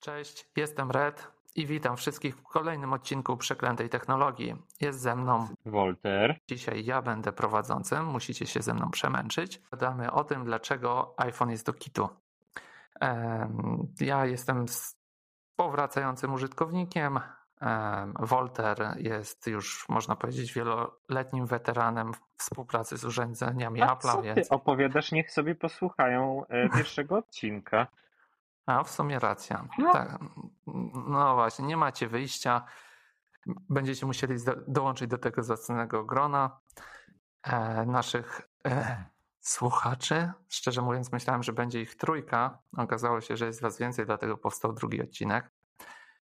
Cześć, jestem Red i witam wszystkich w kolejnym odcinku Przeklętej Technologii. Jest ze mną Wolter. Dzisiaj ja będę prowadzącym, musicie się ze mną przemęczyć. Gadamy o tym, dlaczego iPhone jest do kitu. Ja jestem powracającym użytkownikiem. Wolter jest już, można powiedzieć, wieloletnim weteranem współpracy z urządzeniami A Apple'a. Co więc... opowiadasz? Niech sobie posłuchają e, pierwszego odcinka. A, w sumie racja. No. Tak. no właśnie, nie macie wyjścia. Będziecie musieli dołączyć do tego zacnego grona e, naszych e, słuchaczy. Szczerze mówiąc, myślałem, że będzie ich trójka. Okazało się, że jest was więcej, dlatego powstał drugi odcinek.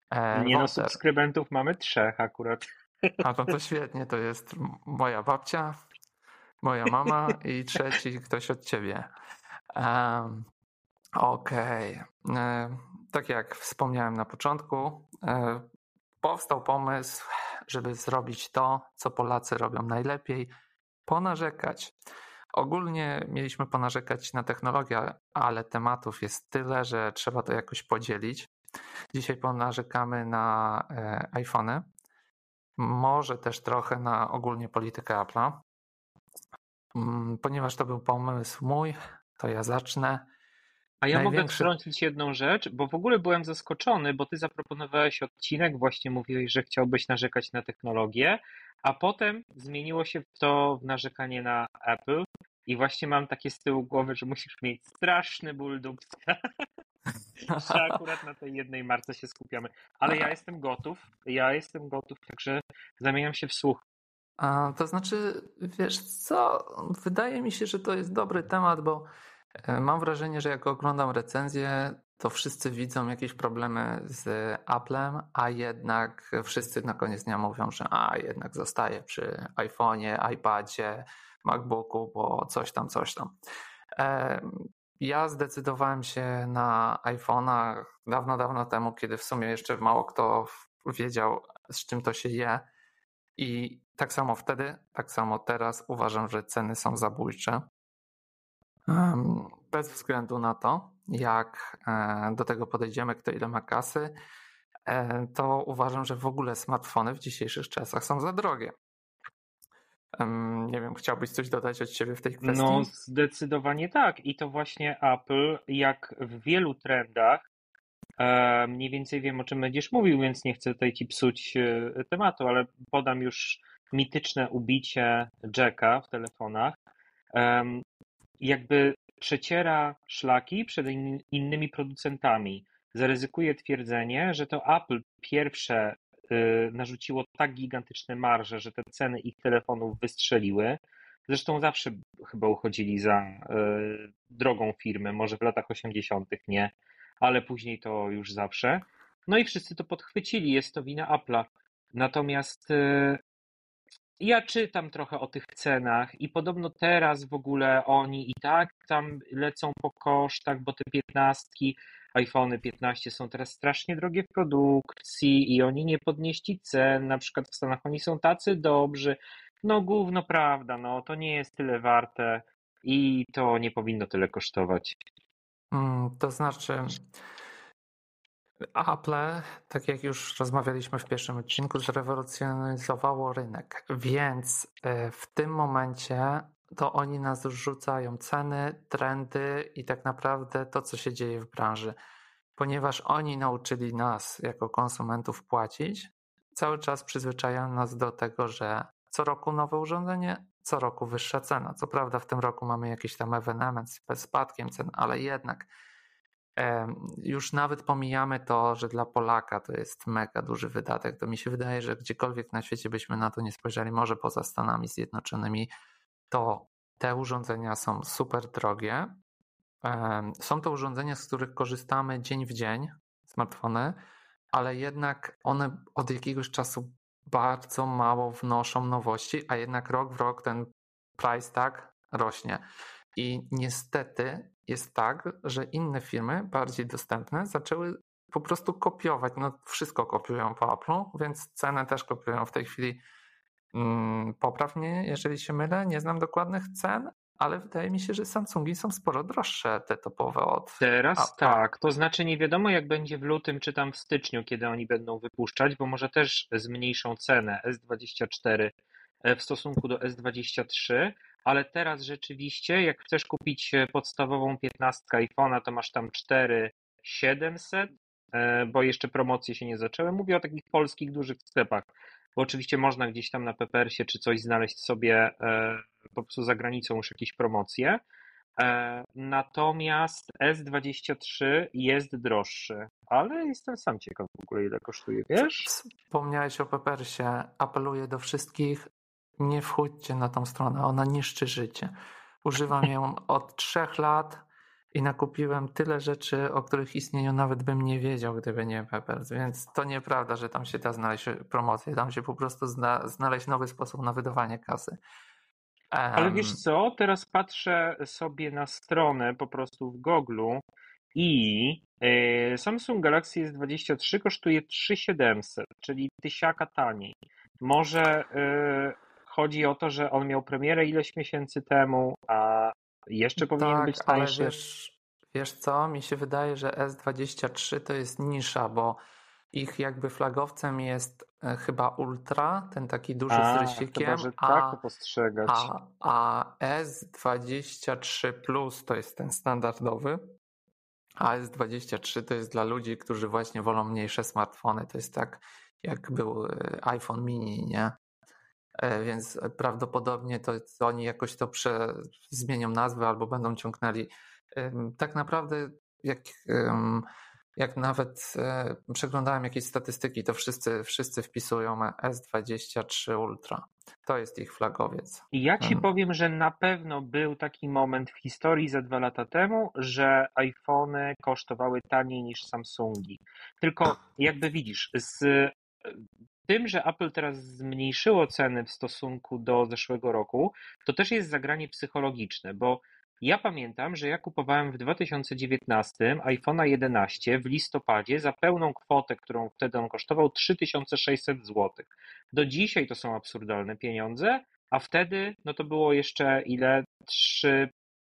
E, nie no, subskrybentów mamy trzech akurat. A to, to świetnie, to jest moja babcia, moja mama i trzeci ktoś od ciebie. Um, Okej. Okay. E, tak jak wspomniałem na początku, e, powstał pomysł, żeby zrobić to, co Polacy robią najlepiej ponarzekać. Ogólnie mieliśmy ponarzekać na technologię, ale tematów jest tyle, że trzeba to jakoś podzielić. Dzisiaj ponarzekamy na e, iPhony, może też trochę na ogólnie politykę Apple'a. Mm, ponieważ to był pomysł mój, to ja zacznę. A ja Największy... mogę wtrącić jedną rzecz, bo w ogóle byłem zaskoczony, bo ty zaproponowałeś odcinek, właśnie mówiłeś, że chciałbyś narzekać na technologię, a potem zmieniło się to w narzekanie na Apple i właśnie mam takie z tyłu głowy, że musisz mieć straszny ból dupska, że akurat na tej jednej marce się skupiamy. Ale ja jestem gotów, ja jestem gotów, także zamieniam się w słuch. A, to znaczy, wiesz co, wydaje mi się, że to jest dobry temat, bo mam wrażenie, że jak oglądam recenzję, to wszyscy widzą jakieś problemy z Applem, a jednak wszyscy na koniec dnia mówią, że a jednak zostaje przy iPhone'ie, iPadzie, MacBooku, bo coś tam, coś tam. E, ja zdecydowałem się na iPhone'a dawno, dawno temu, kiedy w sumie jeszcze mało kto wiedział, z czym to się je. I tak samo wtedy, tak samo teraz uważam, że ceny są zabójcze. Bez względu na to, jak e, do tego podejdziemy, kto ile ma kasy, e, to uważam, że w ogóle smartfony w dzisiejszych czasach są za drogie. Nie wiem, chciałbyś coś dodać od ciebie w tej kwestii? No, zdecydowanie tak. I to właśnie Apple, jak w wielu trendach, e, mniej więcej wiem, o czym będziesz mówił, więc nie chcę tutaj ci psuć tematu, ale podam już mityczne ubicie Jacka w telefonach jakby przeciera szlaki przed innymi producentami. Zaryzykuje twierdzenie, że to Apple pierwsze y, narzuciło tak gigantyczne marże, że te ceny ich telefonów wystrzeliły. Zresztą zawsze chyba uchodzili za y, drogą firmy, może w latach 80. nie, ale później to już zawsze. No i wszyscy to podchwycili, jest to wina Apple'a. Natomiast y, ja czytam trochę o tych cenach i podobno teraz w ogóle oni i tak tam lecą po kosztach, bo te piętnastki, iPhony 15 są teraz strasznie drogie w produkcji i oni nie podnieśli cen, na przykład w Stanach oni są tacy dobrzy. No gówno prawda, no to nie jest tyle warte i to nie powinno tyle kosztować. Hmm, to znaczy, Apple, tak jak już rozmawialiśmy w pierwszym odcinku, zrewolucjonizowało rynek, więc e, w tym momencie to oni nas rzucają ceny, trendy i tak naprawdę to, co się dzieje w branży. Ponieważ oni nauczyli nas jako konsumentów płacić, cały czas przyzwyczajają nas do tego, że co roku nowe urządzenie, co roku wyższa cena. Co prawda w tym roku mamy jakiś tam ewenement z spadkiem cen, ale jednak już nawet pomijamy to, że dla Polaka to jest mega duży wydatek. To mi się wydaje, że gdziekolwiek na świecie byśmy na to nie spojrzeli, może poza Stanami Zjednoczonymi, to te urządzenia są super drogie. Są to urządzenia, z których korzystamy dzień w dzień, smartfony, ale jednak one od jakiegoś czasu bardzo mało wnoszą nowości, a jednak rok w rok ten price tag rośnie. I niestety jest tak, że inne firmy, bardziej dostępne, zaczęły po prostu kopiować. No, wszystko kopiują po Apple'u, więc cenę też kopiują w tej chwili. Hmm, popraw mnie, jeżeli się mylę, nie znam dokładnych cen, ale wydaje mi się, że Samsungi są sporo droższe, te topowe od. Teraz a, tak, to znaczy nie wiadomo jak będzie w lutym czy tam w styczniu, kiedy oni będą wypuszczać, bo może też zmniejszą cenę S24 e, w stosunku do S23, ale teraz rzeczywiście, jak chcesz kupić e, podstawową 15 iPhone'a, to masz tam 4700, e, bo jeszcze promocje się nie zaczęły. Mówię o takich polskich dużych sklepach, bo oczywiście można gdzieś tam na Peppersie czy coś znaleźć sobie po prostu za granicą już jakieś promocje. E, natomiast S23 jest droższy, ale jestem sam ciekaw w ogóle ile kosztuje, wiesz? Wspomniałeś o Peppersie. Apeluję do wszystkich, nie wchódźcie na tą stronę, ona niszczy życie. Używam ją od trzech lat i nakupiłem tyle rzeczy, o których istnieniu nawet bym nie wiedział, gdyby nie Peppers, więc to nieprawda, że tam się da znaleźć promocję, tam się po prostu zna, znaleźć nowy sposób na wydawanie kasy. Ale wiesz co, teraz patrzę sobie na stronę po prostu w Google i e, Samsung Galaxy S23 kosztuje 3700, czyli tysiaka taniej. Może e, chodzi o to, że on miał premierę ileś miesięcy temu, a jeszcze powinien tak, być tańszy. Ale wiesz, wiesz co, mi się wydaje, że S23 to jest nisza, bo ich jakby flagowcem jest e, chyba Ultra, ten taki duży a, z rysikiem. Chyba, że tak to postrzegać. A, a S23 Plus to jest ten standardowy, a S23 to jest dla ludzi, którzy właśnie wolą mniejsze smartfony. To jest tak, jak był e, iPhone mini, nie? E, więc prawdopodobnie to, to oni jakoś to prze, zmienią nazwę albo będą ciągnęli. Tak naprawdę, jak jak nawet e, przeglądałem jakieś statystyki, to wszyscy, wszyscy wpisują S23 Ultra. To jest ich flagowiec. Ja ci powiem, że na pewno był taki moment w historii za dwa lata temu, że iPhony kosztowały taniej niż Samsungi. Tylko jakby widzisz, z tym, że Apple teraz zmniejszyło ceny w stosunku do zeszłego roku, to też jest zagranie psychologiczne, bo ja pamiętam, że ja kupowałem w 2019 iPhone'a 11 w listopadzie za pełną kwotę, którą wtedy on kosztował 3600 zł. Do dzisiaj to są absurdalne pieniądze, a wtedy no to było jeszcze ile? 3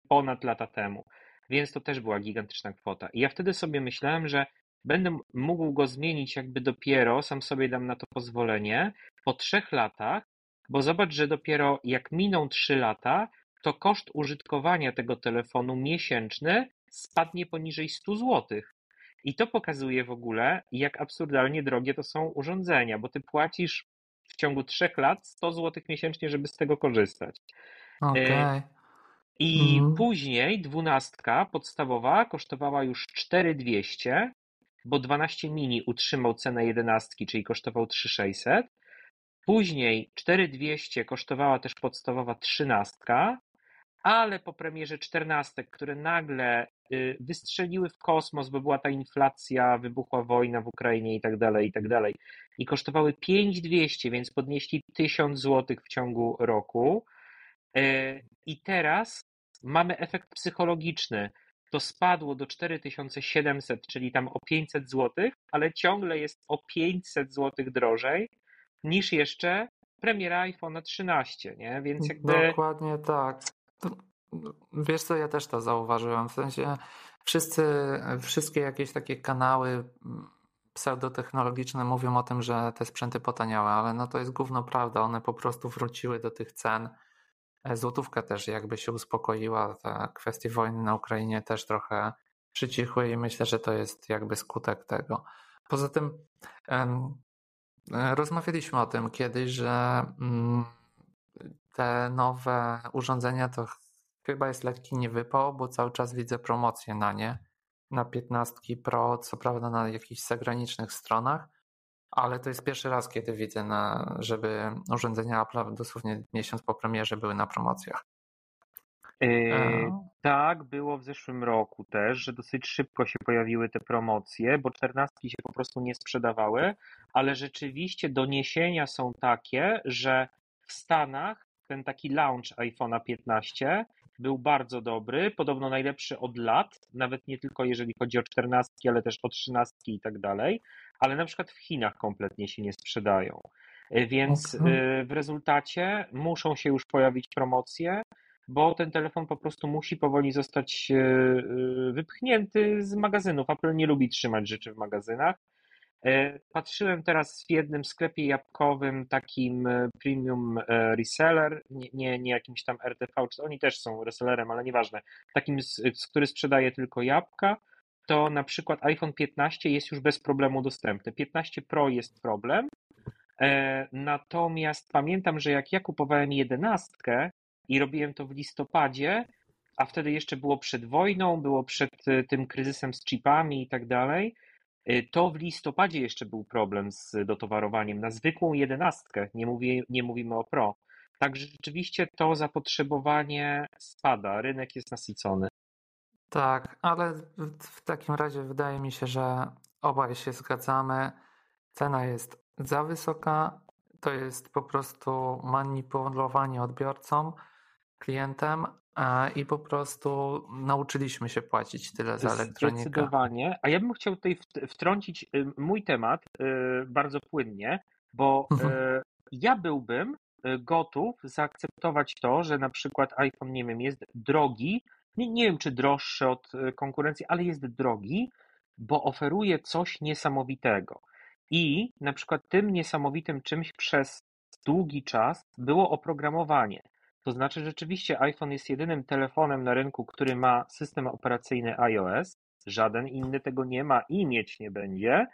ponad lata temu. Więc to też była gigantyczna kwota. I ja wtedy sobie myślałem, że będę mógł go zmienić jakby dopiero, sam sobie dam na to pozwolenie, po trzech latach, bo zobacz, że dopiero jak miną trzy lata, to koszt użytkowania tego telefonu miesięczny spadnie poniżej 100 zł. I to pokazuje w ogóle, jak absurdalnie drogie to są urządzenia, bo ty płacisz w ciągu trzech lat 100 zł miesięcznie, żeby z tego korzystać. Okay. I mm. później dwunastka podstawowa kosztowała już 4200, bo 12 mini utrzymał cenę 11, czyli kosztował 3600. Później 4200 kosztowała też podstawowa 13, ale po premierze czternastek, które nagle y, wystrzeliły w kosmos, bo była ta inflacja, wybuchła wojna w Ukrainie i tak dalej, i tak dalej. I kosztowały 5200, więc podnieśli 1000 zł w ciągu roku. Y, I teraz mamy efekt psychologiczny. To spadło do 4700, czyli tam o 500 zł, ale ciągle jest o 500 zł drożej niż jeszcze premiera iPhone 13, nie? Więc jakby... Dokładnie tak. Wiesz co, ja też to zauważyłem. W sensie wszyscy, wszystkie jakieś takie kanały mm, pseudotechnologiczne mówią o tym, że te sprzęty potaniały, ale no to jest gówno prawda. One po prostu wróciły do tych cen. Złotówka też jakby się uspokoiła. Te kwestie wojny na Ukrainie też trochę przycichły i myślę, że to jest jakby skutek tego. Poza tym e, rozmawialiśmy o tym kiedyś, że mm, te nowe urządzenia to chyba jest lekki niewypał, bo cały czas widzę promocje na nie. Na 15 Pro, co prawda na jakichś zagranicznych stronach, ale to jest pierwszy raz, kiedy widzę, na, żeby urządzenia Apple dosłownie miesiąc po premierze były na promocjach. Yy, tak, było w zeszłym roku też, że dosyć szybko się pojawiły te promocje, bo czternastki się po prostu nie sprzedawały, ale rzeczywiście doniesienia są takie, że w Stanach ten taki launch iPhone'a 15 był bardzo dobry, podobno najlepszy od lat, nawet nie tylko jeżeli chodzi o 14, ale też o 13 i tak dalej, ale na przykład w Chinach kompletnie się nie sprzedają. E, więc okay. E, w rezultacie muszą się już pojawić promocje, bo ten telefon po prostu musi powoli zostać wypchnięty z magazynów. Apple nie lubi trzymać rzeczy w magazynach. Patrzyłem teraz w jednym sklepie jabłkowym, takim premium reseller, nie, nie, jakimś tam RTV, czy oni też są resellerem, ale nieważne, takim, który sprzedaje tylko jabłka to na przykład iPhone 15 jest już bez problemu dostępny. 15 Pro jest problem. E, natomiast pamiętam, że jak ja kupowałem 11 i robiłem to w listopadzie, a wtedy jeszcze było przed wojną, było przed e, tym kryzysem z chipami i tak dalej, e, to w listopadzie jeszcze był problem z dotowarowaniem na zwykłą jedenastkę, nie, mówię, nie mówimy o Pro. Także rzeczywiście to zapotrzebowanie spada, rynek jest nasycony. Tak, ale w takim razie wydaje mi się, że obaj się zgadzamy. Cena jest za wysoka. To jest po prostu manipulowanie odbiorcą, klientem i po prostu nauczyliśmy się płacić tyle za elektronikę. Zdecydowanie. A ja bym chciał tutaj wtrącić y, mój temat y, bardzo płynnie, bo mhm. y, ja byłbym gotów zaakceptować to, że na przykład iPhone, nie wiem, jest drogi, nie, nie wiem czy droższy od konkurencji, ale jest drogi, bo oferuje coś niesamowitego. I na przykład tym niesamowitym czymś przez długi czas było oprogramowanie. To znaczy, rzeczywiście iPhone jest jedynym telefonem na rynku, który ma system operacyjny iOS. Żaden inny tego nie ma i mieć nie będzie.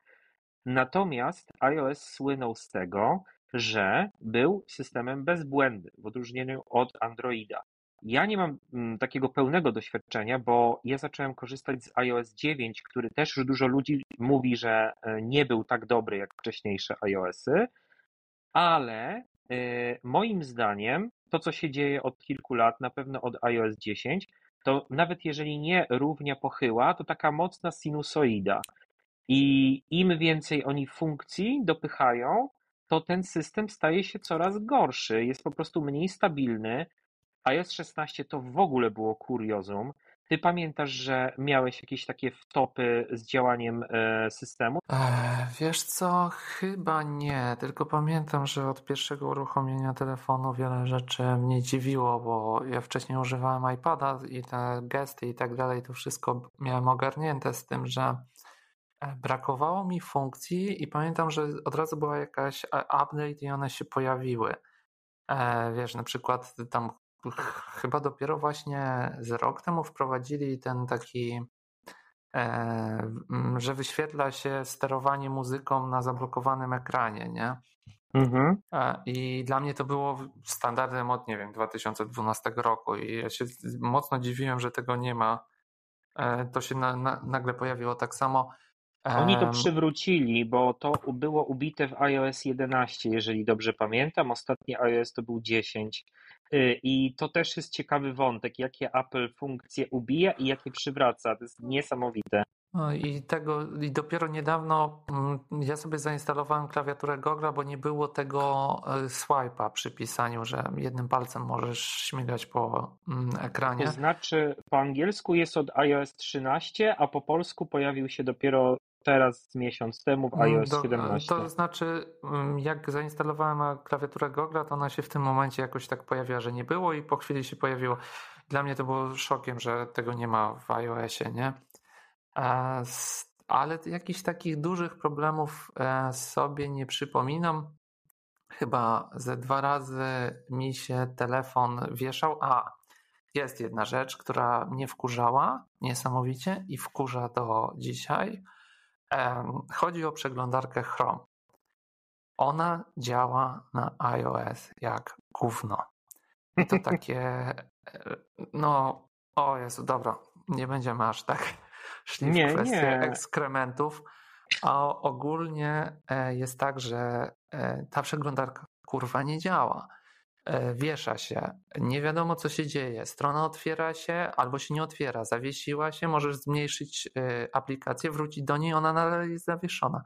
Natomiast iOS słynął z tego, że był systemem bez błędy, w odróżnieniu od Androida. Ja nie mam mm, takiego pełnego doświadczenia, bo ja zacząłem korzystać z iOS 9, który też już dużo ludzi mówi, że e, nie był tak dobry jak wcześniejsze iOSy, ale moim zdaniem to, co się dzieje od kilku lat, na pewno od iOS 10, to nawet jeżeli nie równia pochyła, to taka mocna sinusoida. I im więcej oni funkcji dopychają, to ten system staje się coraz gorszy, jest po prostu mniej stabilny, iOS 16 to w ogóle było kuriozum. Ty pamiętasz, że miałeś jakieś takie wtopy z działaniem e, systemu? wiesz co, chyba nie, tylko pamiętam, że od pierwszego uruchomienia telefonu wiele rzeczy mnie dziwiło, bo ja wcześniej używałem iPada i te gesty i tak dalej, to wszystko miałem ogarnięte z tym, że e, brakowało mi funkcji i pamiętam, że od razu była jakaś e, update i one się pojawiły. Wiesz, na przykład tam chyba dopiero właśnie z rok temu wprowadzili ten taki, e, że wyświetla się sterowanie muzyką na zablokowanym ekranie, nie? Mhm. E, I dla mnie to było standardem od, nie wiem, 2012 roku i ja się mocno dziwiłem, że tego nie ma. E, to się na, na, nagle pojawiło tak samo. Oni to przywrócili, bo to było ubite w iOS 11, jeżeli dobrze pamiętam. Ostatni iOS to był 10. Y, I to też jest ciekawy wątek, jakie Apple funkcje ubija i jakie przywraca. To jest niesamowite. No i tego i dopiero niedawno mm, ja sobie zainstalowałem klawiaturę Google'a, bo nie było tego y, swipe'a przy pisaniu, że jednym palcem możesz śmigać po mm, ekranie. To znaczy po angielsku jest od iOS 13, a po polsku pojawił się dopiero teraz miesiąc temu w mm, iOS Do, 17. To znaczy, mm, jak zainstalowałem klawiaturę Google, to ona się w tym momencie jakoś tak pojawiła, że nie było i po chwili się pojawiło. Dla mnie to było szokiem, że tego nie ma w iOSie, nie? Ale jakichś takich dużych problemów e, sobie nie przypominam. Chyba ze dwa razy mi się telefon wieszał. A, jest jedna rzecz, która mnie wkurzała niesamowicie i wkurza do dzisiaj. Chodzi o przeglądarkę Chrome. Ona działa na iOS jak gówno. I to takie, e, no, o Jezu, dobra, nie będziemy aż tak szli nie, w kwestię nie. ekskrementów, a ogólnie e, jest tak, że e, ta przeglądarka kurwa nie działa. E, wiesza się, nie wiadomo co się dzieje, strona otwiera się albo się nie otwiera, zawiesiła się, możesz zmniejszyć e, aplikację, wrócić do niej, ona nadal jest zawieszona.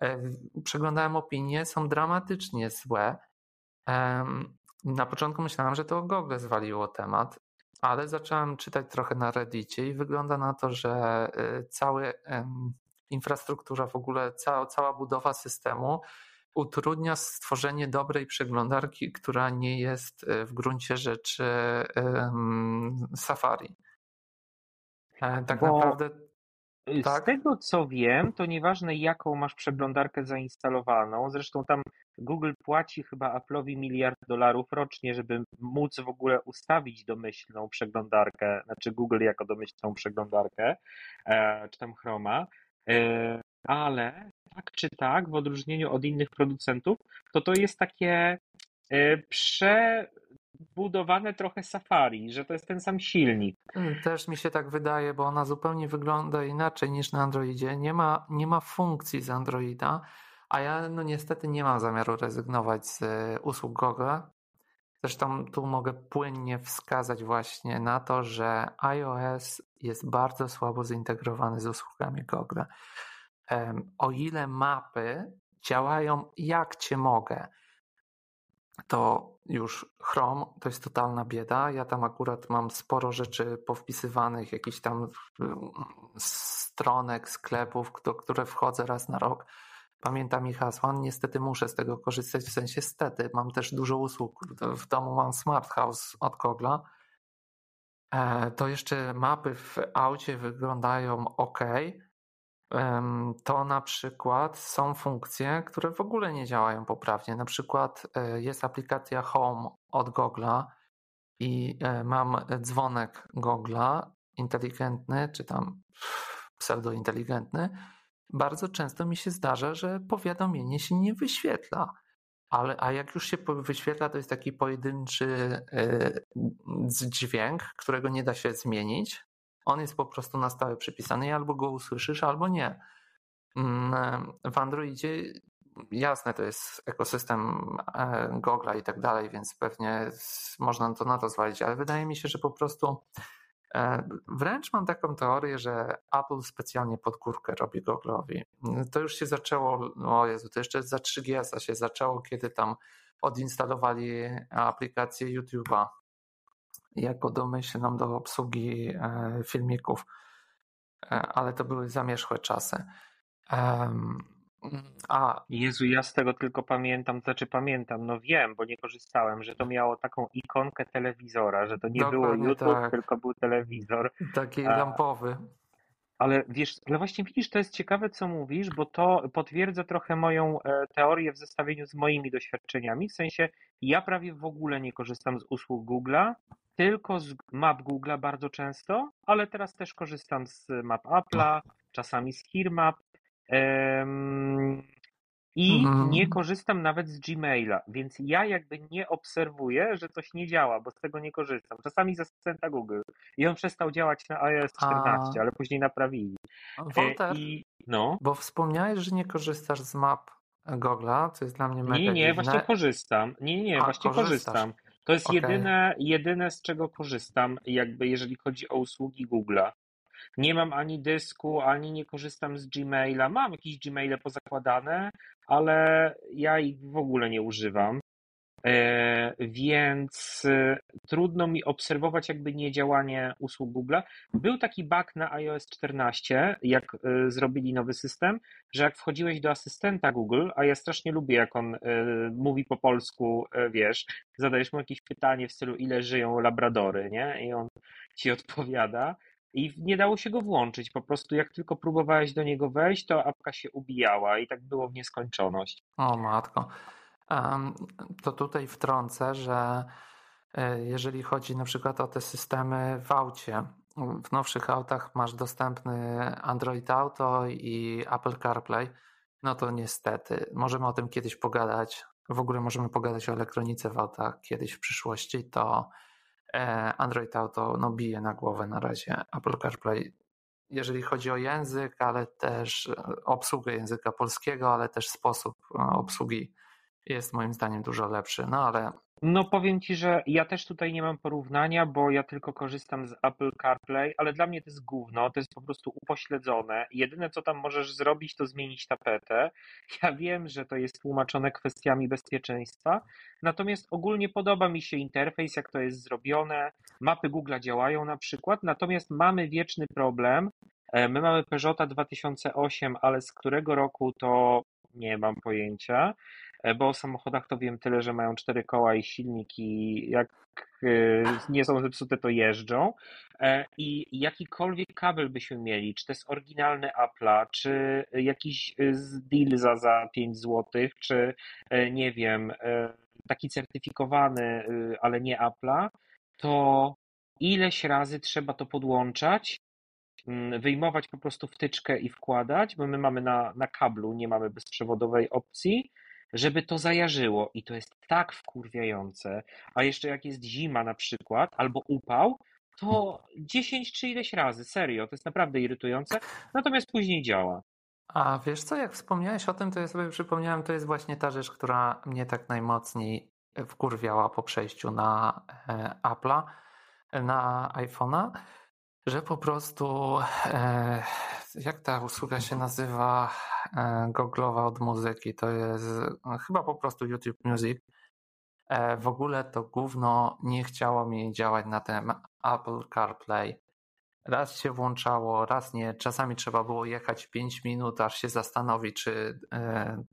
E, przeglądałem opinie, są dramatycznie złe. Na początku myślałem, że to Google zwaliło temat, ale zacząłem czytać trochę na Reddicie i wygląda na to, że cała infrastruktura, w ogóle cała, cała budowa systemu utrudnia stworzenie dobrej przeglądarki, która nie jest w gruncie rzeczy Safari. Tak Bo naprawdę Y, z tak? tego co wiem, to nieważne jaką masz przeglądarkę zainstalowaną, zresztą tam Google płaci chyba Apple'owi miliard dolarów rocznie, żeby móc w ogóle ustawić domyślną przeglądarkę, znaczy Google jako domyślną przeglądarkę, e, czy tam Chroma, e, ale tak czy tak, w odróżnieniu od innych producentów, to to jest takie e, prze budowane trochę Safari, że to jest ten sam silnik. Mm, też mi się tak wydaje, bo ona zupełnie wygląda inaczej niż na Androidzie. Nie ma, nie ma funkcji z Androida, a ja no niestety nie mam zamiaru rezygnować z e, usług Google. Zresztą tu mogę płynnie wskazać właśnie na to, że iOS jest bardzo słabo zintegrowany z usługami Google. O ile mapy działają jak cię mogę, to już Chrome to jest totalna bieda. Ja tam akurat mam sporo rzeczy powpisywanych, jakichś tam mm, stronek, sklepów, do które wchodzę raz na rok. Pamiętam ich hasła. Niestety muszę z tego korzystać, w sensie stety. Mam też dużo usług. W domu mam Smart House od Kogla. E, to jeszcze mapy w aucie wyglądają ok, to na przykład są funkcje, które w ogóle nie działają poprawnie. Na przykład e, jest aplikacja Home od Google'a i e, mam dzwonek Google'a inteligentny, czy tam pseudointeligentny. Bardzo często mi się zdarza, że powiadomienie się nie wyświetla. Ale, a jak już się wyświetla, to jest taki pojedynczy e, dźwięk, którego nie da się zmienić. On jest po prostu na stałe przypisany i albo go usłyszysz, albo nie. Mm, w Androidzie jasne, to jest ekosystem e, Google'a i tak dalej, więc pewnie można to na to zwalić, ale wydaje mi się, że po prostu e, wręcz mam taką teorię, że Apple specjalnie pod górkę robi Google'owi. To już się zaczęło, o Jezu, to jeszcze za 3GS-a się zaczęło, kiedy tam odinstalowali aplikację YouTube'a jako domyślną do obsługi e, filmików, e, ale to były zamierzchłe czasy. A. Jezu, ja z tego tylko pamiętam, znaczy pamiętam, no wiem, bo nie korzystałem, że to miało taką ikonkę telewizora, że to nie Dokładnie było YouTube, tak. tylko był telewizor. Taki A, lampowy. Ale wiesz, ale właśnie widzisz, to jest ciekawe, co mówisz, bo to potwierdza trochę moją e, teorię w zestawieniu z moimi doświadczeniami. W sensie, ja prawie w ogóle nie korzystam z usług Google'a, tylko z map Google'a bardzo często, ale teraz też korzystam z map Apple'a, czasami z HearMap. I mhm. nie korzystam nawet z Gmaila, więc ja jakby nie obserwuję, że coś nie działa, bo z tego nie korzystam. Czasami z asystenta Google i on przestał działać na iOS 14, A... ale później naprawili. Walter, e, I, no. bo wspomniałeś, że nie korzystasz z map Google'a, co jest dla mnie mega Nie, nie, dziwne. właśnie korzystam. Nie, nie, A, właśnie korzystasz. korzystam. To jest okay. jedyne, jedyne, z czego korzystam, jakby jeżeli chodzi o usługi Google'a. Nie mam ani dysku, ani nie korzystam z Gmaila. Mam jakieś Gmaile pozakładane, ale ja ich w ogóle nie używam. E, więc e, trudno mi obserwować jakby niedziałanie usług Google. Był taki bug na iOS 14, jak e, zrobili nowy system, że jak wchodziłeś do asystenta Google, a ja strasznie lubię, jak on mówi po polsku, wiesz, zadajesz mu jakieś pytanie w stylu, ile żyją labradory, nie? I on ci odpowiada. I nie dało się go włączyć. Po prostu jak tylko próbowałeś do niego wejść, to apka się ubijała i tak było w nieskończoność. O matko. To tutaj wtrącę, że e, jeżeli chodzi na przykład o te systemy w aucie, w nowszych autach masz dostępny Android Auto i Apple CarPlay, no to niestety, możemy o tym kiedyś pogadać. W ogóle możemy pogadać o elektronice w autach kiedyś w przyszłości, to e, Android Auto no, bije na głowę na razie Apple CarPlay. Jeżeli chodzi o język, ale też obsługę języka polskiego, ale też sposób e, obsługi jest moim zdaniem dużo lepszy, no ale. No powiem Ci, że ja też tutaj nie mam porównania, bo ja tylko korzystam z Apple CarPlay, ale dla mnie to jest gówno, to jest po prostu upośledzone. Jedyne co tam możesz zrobić, to zmienić tapetę. Ja wiem, że to jest tłumaczone kwestiami bezpieczeństwa, natomiast ogólnie podoba mi się interfejs, jak to jest zrobione. Mapy Google działają na przykład, natomiast mamy wieczny problem. E, my mamy Peugeota 2008, ale z którego roku to nie mam pojęcia, bo o samochodach to wiem tyle, że mają cztery koła i silnik i jak e, nie są zepsute, to jeżdżą. E, I jakikolwiek kabel byśmy mieli, czy to jest oryginalny Apple'a, czy jakiś deal za, za 5 zł, czy nie wiem, taki certyfikowany, ale nie Apple'a, to ileś razy trzeba to podłączać, mm, wyjmować po prostu wtyczkę i wkładać, bo my mamy na, na kablu, nie mamy bezprzewodowej opcji, żeby to zajarzyło. I to jest tak wkurwiające. A jeszcze jak jest zima na przykład, albo upał, to 10 czy ileś razy, serio, to jest naprawdę irytujące, natomiast później działa. A wiesz co, jak wspomniałeś o tym, to ja sobie przypomniałem, to jest właśnie ta rzecz, która mnie tak najmocniej wkurwiała po przejściu na e, Apple'a na iPhone'a, że po prostu e, jak ta usługa się nazywa e, goglowa od muzyki, to jest no, chyba po prostu YouTube Music. E, w ogóle to gówno nie chciało mi działać na tym Apple CarPlay. Raz się włączało, raz nie. Czasami trzeba było jechać 5 minut, aż się zastanowić, czy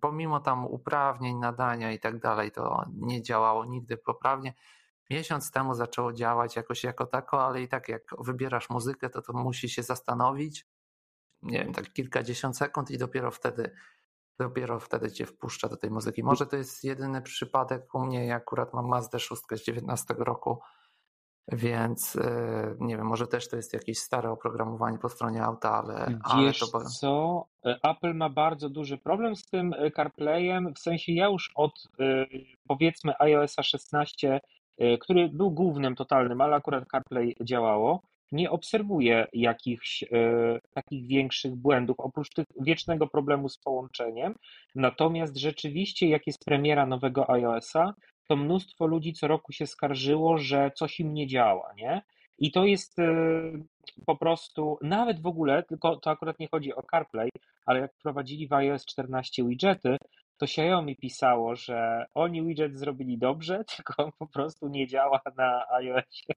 pomimo tam uprawnień, nadania i tak dalej, to nie działało nigdy poprawnie miesiąc temu zaczęło działać jakoś jako tako, ale i tak jak wybierasz muzykę, to to musi się zastanowić, nie wiem, tak kilkadziesiąt sekund i dopiero wtedy dopiero wtedy cię wpuszcza do tej muzyki. Może to jest jedyny przypadek u mnie, ja akurat mam Mazda 6 z 19 roku, więc e, nie wiem, może też to jest jakieś stare oprogramowanie po stronie auta, ale, Wiesz ale to... co, e, Apple ma bardzo duży problem z tym e, CarPlayem, w sensie ja już od powiedzmy iOSa 16 E, który był głównym, totalnym, ale akurat CarPlay działało, nie obserwuję jakichś e, takich większych błędów, oprócz tych wiecznego problemu z połączeniem. Natomiast rzeczywiście, jak jest premiera nowego iOSa, to mnóstwo ludzi co roku się skarżyło, że coś im nie działa, nie? I to jest e, po prostu, nawet w ogóle, tylko to akurat nie chodzi o CarPlay, ale jak wprowadzili w iOS 14 widgety, to Xiaomi pisało, że oni widget zrobili dobrze, tylko on po prostu nie działa na iOSie,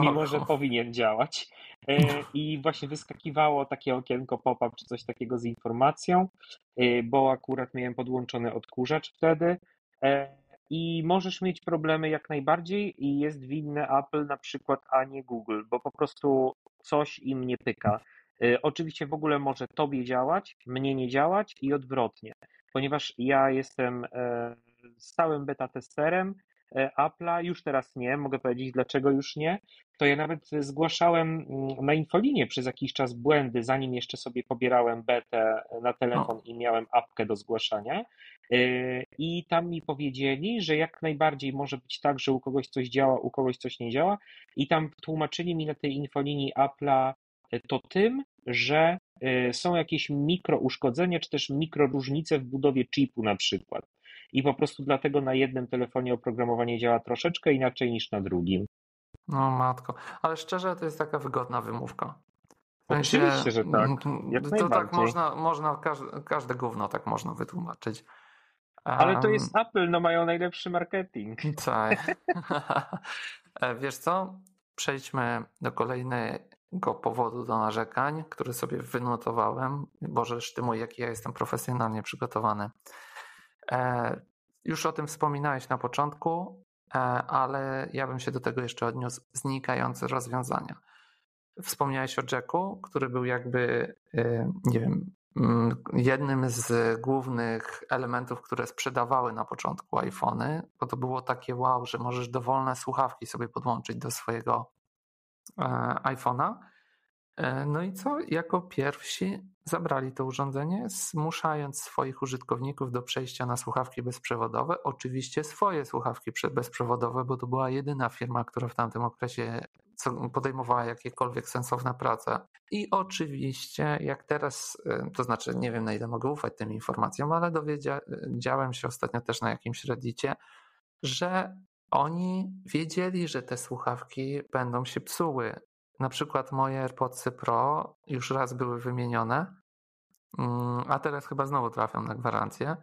mimo że powinien działać. E, I właśnie wyskakiwało takie okienko pop-up czy coś takiego z informacją, e, bo akurat miałem podłączony odkurzacz wtedy. E, I możesz mieć problemy jak najbardziej i jest winne Apple na przykład, a nie Google, bo po prostu coś im nie pyka. Oczywiście w ogóle może tobie działać, mnie nie działać i odwrotnie ponieważ ja jestem e, stałym beta testerem e, Apple'a, już teraz nie, mogę powiedzieć dlaczego już nie, to ja nawet zgłaszałem mm, na infolinie przez jakiś czas błędy, zanim jeszcze sobie pobierałem betę na telefon no. i miałem apkę do zgłaszania. E, I tam mi powiedzieli, że jak najbardziej może być tak, że u kogoś coś działa, u kogoś coś nie działa. I tam tłumaczyli mi na tej infolinii Apple'a to tym, że y, są jakieś mikrouszkodzenia, czy też mikroróżnice w budowie chipu na przykład. I po prostu dlatego na jednym telefonie oprogramowanie działa troszeczkę inaczej niż na drugim. No matko, ale szczerze to jest taka wygodna wymówka. W sensie, Oczywiście, że tak. Jak to tak można, można każde, każde gówno tak można wytłumaczyć. Ale to jest Apple, no mają najlepszy marketing. Tak. E, wiesz co? Przejdźmy do kolejnej go powodu do narzekań, który sobie wynotowałem. Boże, sztymuj, jaki ja jestem profesjonalnie przygotowany. E, już o tym wspominałeś na początku, e, ale ja bym się do tego jeszcze odniósł. Znikające rozwiązania. Wspomniałeś o Jacku, który był jakby, e, nie wiem, mm, jednym z głównych elementów, które sprzedawały na początku iPhony, bo to było takie wow, że możesz dowolne słuchawki sobie podłączyć do swojego iPhone'a. E, no i co? Jako pierwsi zabrali to urządzenie, zmuszając swoich użytkowników do przejścia na słuchawki bezprzewodowe. Oczywiście swoje słuchawki bezprzewodowe, bo to była jedyna firma, która w tamtym okresie podejmowała jakiekolwiek sensowne prace. I oczywiście, jak teraz, e, to znaczy nie wiem na ile mogę ufać tym informacjom, ale dowiedziałem się ostatnio też na jakimś reddicie, że oni wiedzieli, że te słuchawki będą się psuły. Na przykład moje AirPodsy Pro już raz były wymienione, mm, a teraz chyba znowu trafią na gwarancję,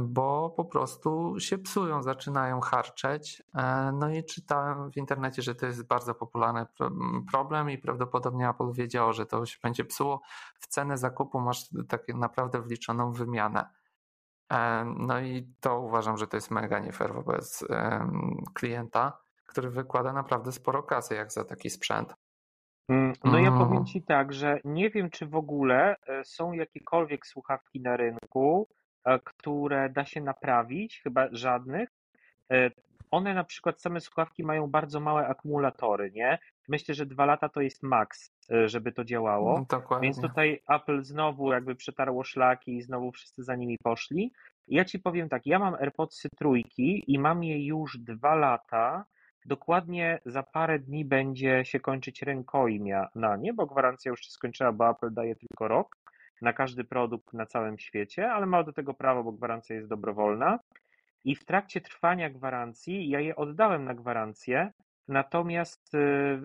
bo po prostu się psują, zaczynają harczeć. E, no i czytałem w internecie, że to jest bardzo popularny problem i prawdopodobnie Apple wiedziało, że to się będzie psuło. W cenę zakupu masz tak naprawdę wliczoną wymianę. No i to uważam, że to jest mega nie fair wobec klienta, który wykłada naprawdę sporo kasy jak za taki sprzęt. Mm, no ja powiem mm. Ci tak, że nie wiem, czy w ogóle e, są jakiekolwiek słuchawki na rynku, e, które da się naprawić, chyba żadnych. E, one na przykład, same słuchawki mają bardzo małe akumulatory, nie? Myślę, że dwa lata to jest maks, żeby to działało. Mm, dokładnie. Więc tutaj Apple znowu jakby przetarło szlaki i znowu wszyscy za nimi poszli. Ja Ci powiem tak, ja mam AirPodsy trójki i mam je już dwa lata Dokładnie za parę dni będzie się kończyć rękojmia na nie, bo gwarancja już się skończyła, bo Apple daje tylko rok na każdy produkt na całym świecie, ale ma do tego prawo, bo gwarancja jest dobrowolna. I w trakcie trwania gwarancji ja je oddałem na gwarancję, natomiast y, y,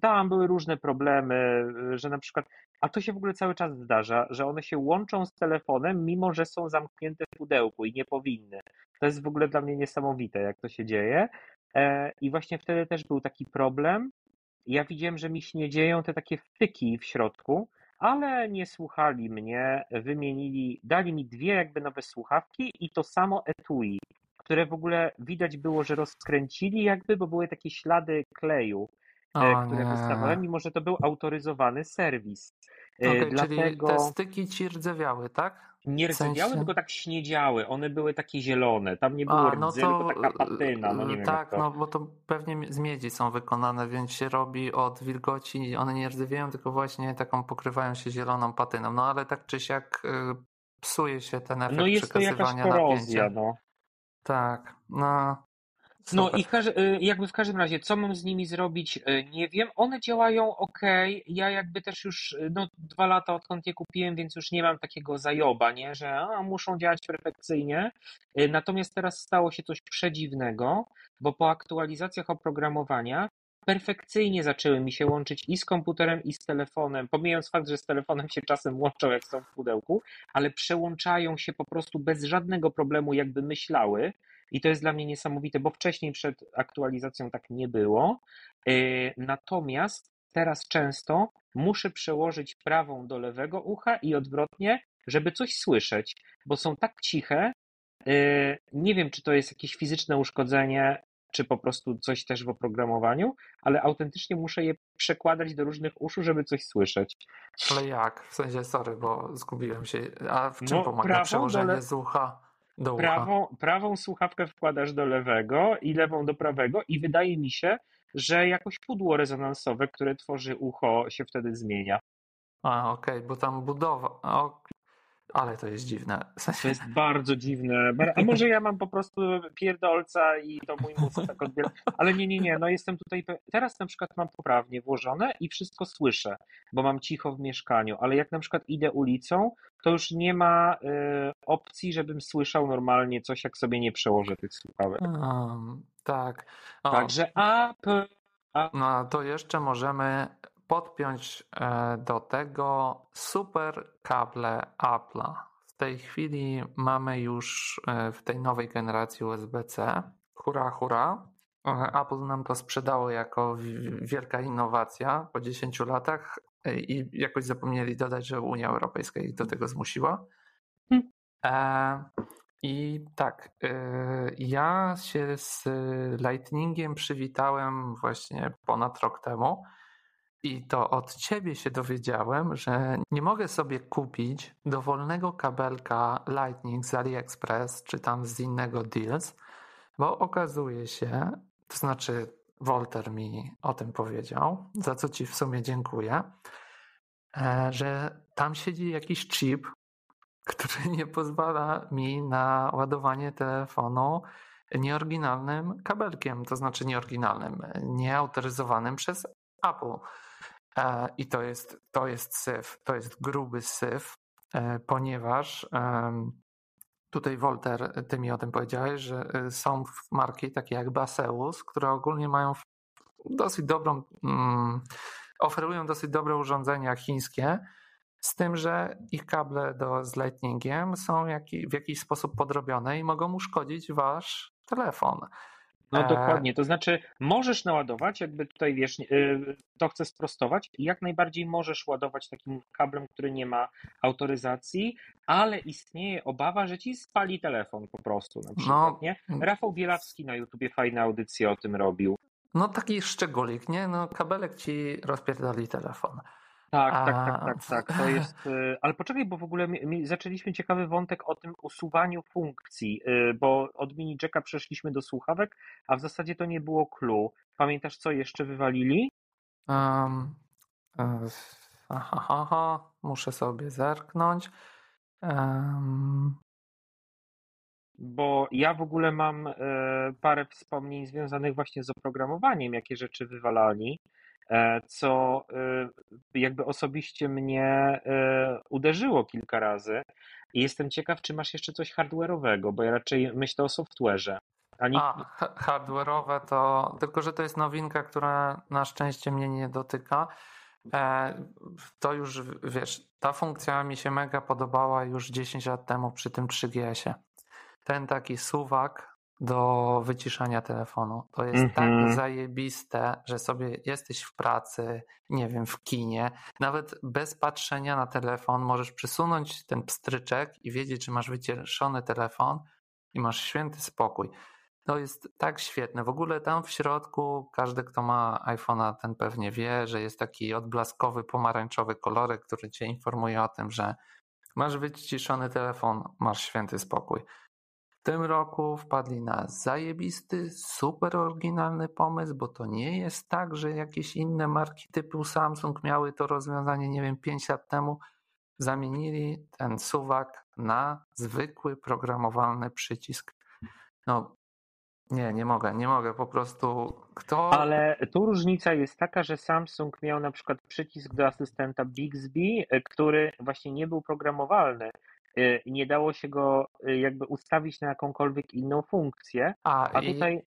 tam były różne problemy, y, że na przykład, a to się w ogóle cały czas zdarza, że one się łączą z telefonem, mimo że są zamknięte w pudełku i nie powinny. To jest w ogóle dla mnie niesamowite, jak to się dzieje. E, I właśnie wtedy też był taki problem. Ja widziałem, że mi się nie dzieją te takie wtyki w środku, ale nie słuchali mnie, wymienili, dali mi dwie jakby nowe słuchawki i to samo etui, które w ogóle widać było, że rozkręcili jakby, bo były takie ślady kleju, e, o, które wystawałem, mimo że to był autoryzowany serwis. E, okay, Dlatego... Czyli te styki ci rdzewiały, tak? Nie rdzewiały, sensie? tylko tak śniedziały. One były takie zielone. Tam nie było A, no rdzy, to, tylko taka patyna. No nie wiem tak, no bo to pewnie z miedzi są wykonane, więc się robi od wilgoci. One nie rdzewieją, tylko właśnie taką pokrywają się zieloną patyną. No ale tak czy siak y, psuje się ten efekt no jest przekazywania to jakaś korozja, napięcia. No. Tak, no no i y, jakby w każdym razie, co mam z nimi zrobić, y, nie wiem. One działają ok. Ja jakby też już y, no, dwa lata odkąd je kupiłem, więc już nie mam takiego zajoba, nie? że a, muszą działać perfekcyjnie. Natomiast teraz stało się coś przedziwnego, bo po aktualizacjach oprogramowania perfekcyjnie zaczęły mi się łączyć i z komputerem, i z telefonem, pomijając fakt, że z telefonem się czasem łączą, jak są w pudełku, ale przełączają się po prostu bez żadnego problemu, jakby myślały. I to jest dla mnie niesamowite, bo wcześniej przed aktualizacją tak nie było. E, natomiast teraz często muszę przełożyć prawą do lewego ucha i odwrotnie, żeby coś słyszeć, bo są tak ciche. E, nie wiem, czy to jest jakieś fizyczne uszkodzenie, czy po prostu coś też w oprogramowaniu, ale autentycznie muszę je przekładać do różnych uszu, żeby coś słyszeć. Ale jak? W sensie, sorry, bo zgubiłem się. A w czym no, pomaga przełożenie z ucha? Do prawą, prawą słuchawkę wkładasz do lewego i lewą do prawego i wydaje mi się, że jakoś pudło rezonansowe, które tworzy ucho się wtedy zmienia. A, okej, okay, bo tam budowa. Ale to jest dziwne. W sensie... To jest bardzo dziwne. A może ja mam po prostu pierdolca i to mój mózg tak odbiera. Ale nie, nie, nie. No jestem tutaj. Teraz na przykład mam poprawnie włożone i wszystko słyszę, bo mam cicho w mieszkaniu. Ale jak na przykład idę ulicą, to już nie ma y, opcji, żebym słyszał normalnie coś, jak sobie nie przełożę tych słuchawek. Um, tak. O. Także a, p, a. No to jeszcze możemy podpiąć e, do tego super kable Apple'a. W tej chwili mamy już e, w tej nowej generacji USB-C. Hurra, hurra. E, Apple nam to sprzedało jako wielka innowacja po 10 latach i jakoś zapomnieli dodać, że Unia Europejska ich do tego zmusiła. Hmm. I tak, ja się z Lightningiem przywitałem właśnie ponad rok temu. I to od ciebie się dowiedziałem, że nie mogę sobie kupić dowolnego kabelka Lightning z AliExpress czy tam z innego Deals, bo okazuje się, to znaczy Wolter mi o tym powiedział, za co ci w sumie dziękuję, e, że tam siedzi jakiś chip, który nie pozwala mi na ładowanie telefonu nieoryginalnym kabelkiem, to znaczy nieoryginalnym, nieautoryzowanym przez Apple. E, I to jest, to jest syf, to jest gruby syf, e, ponieważ tutaj Wolter, ty mi o tym powiedziałeś, że e, są marki takie jak Baseus, które ogólnie mają dosyć dobrą, mm, oferują dosyć dobre urządzenia chińskie, z tym, że ich kable do, z Lightningiem są w jakiś sposób podrobione i mogą uszkodzić wasz telefon. No dokładnie, to znaczy możesz naładować, jakby tutaj wiesz, y, to chcę sprostować, jak najbardziej możesz ładować takim kablem, który nie ma autoryzacji, ale istnieje obawa, że ci spali telefon po prostu na przykład, No, nie? Rafał Bielawski na YouTubie fajne audycje o tym robił. no taki szczególik, nie? No kabelek ci rozpierdoli telefon. Tak, A- tak, tak, tak, tak. To jest. y, Ale poczekaj, bo w ogóle zaczęliśmy ciekawy wątek o tym usuwaniu funkcji, y, bo od mini jacka przeszliśmy do słuchawek, a w zasadzie to nie było clue. Pamiętasz, co jeszcze wywalili? Um, aha, aha, muszę sobie zerknąć. Um, Bo ja w ogóle mam e, parę wspomnień związanych właśnie z oprogramowaniem, jakie rzeczy wywalali, co e, jakby osobiście mnie e, uderzyło kilka razy. I jestem ciekaw, czy masz jeszcze coś hardware'owego, bo ja raczej myślę o software'ze. A, ha- hardware'owe to, tylko że to jest nowinka, która na szczęście mnie nie dotyka. E, to już, wiesz, ta funkcja mi się mega podobała już 10 lat temu przy tym 3GS-ie. Ten taki suwak do wyciszania telefonu. To jest Mhm. tak zajebiste, że sobie jesteś w pracy, nie wiem, w kinie, nawet bez patrzenia na telefon możesz przesunąć ten pstryczek i wiedzieć, że masz wyciszony telefon i masz święty spokój. To jest tak świetne. W ogóle tam w środku każdy, kto ma iPhone'a, ten pewnie wie, że jest taki odblaskowy, pomarańczowy kolorek, który cię informuje o tym, że masz wyciszony telefon, masz święty spokój. Tym roku wpadli na zajebisty, super oryginalny pomysł, bo to nie jest tak, że jakieś inne marki typu Samsung miały to rozwiązanie, nie wiem, 5 lat temu. Zamienili ten suwak na zwykły programowalny przycisk. No, nie, nie mogę, nie mogę, po prostu kto... Ale tu różnica jest taka, że Samsung miał na przykład przycisk do asystenta Bixby, który właśnie nie był programowalny. I Nie dało się go e, jakby ustawić na jakąkolwiek inną funkcję, A, a i, tutaj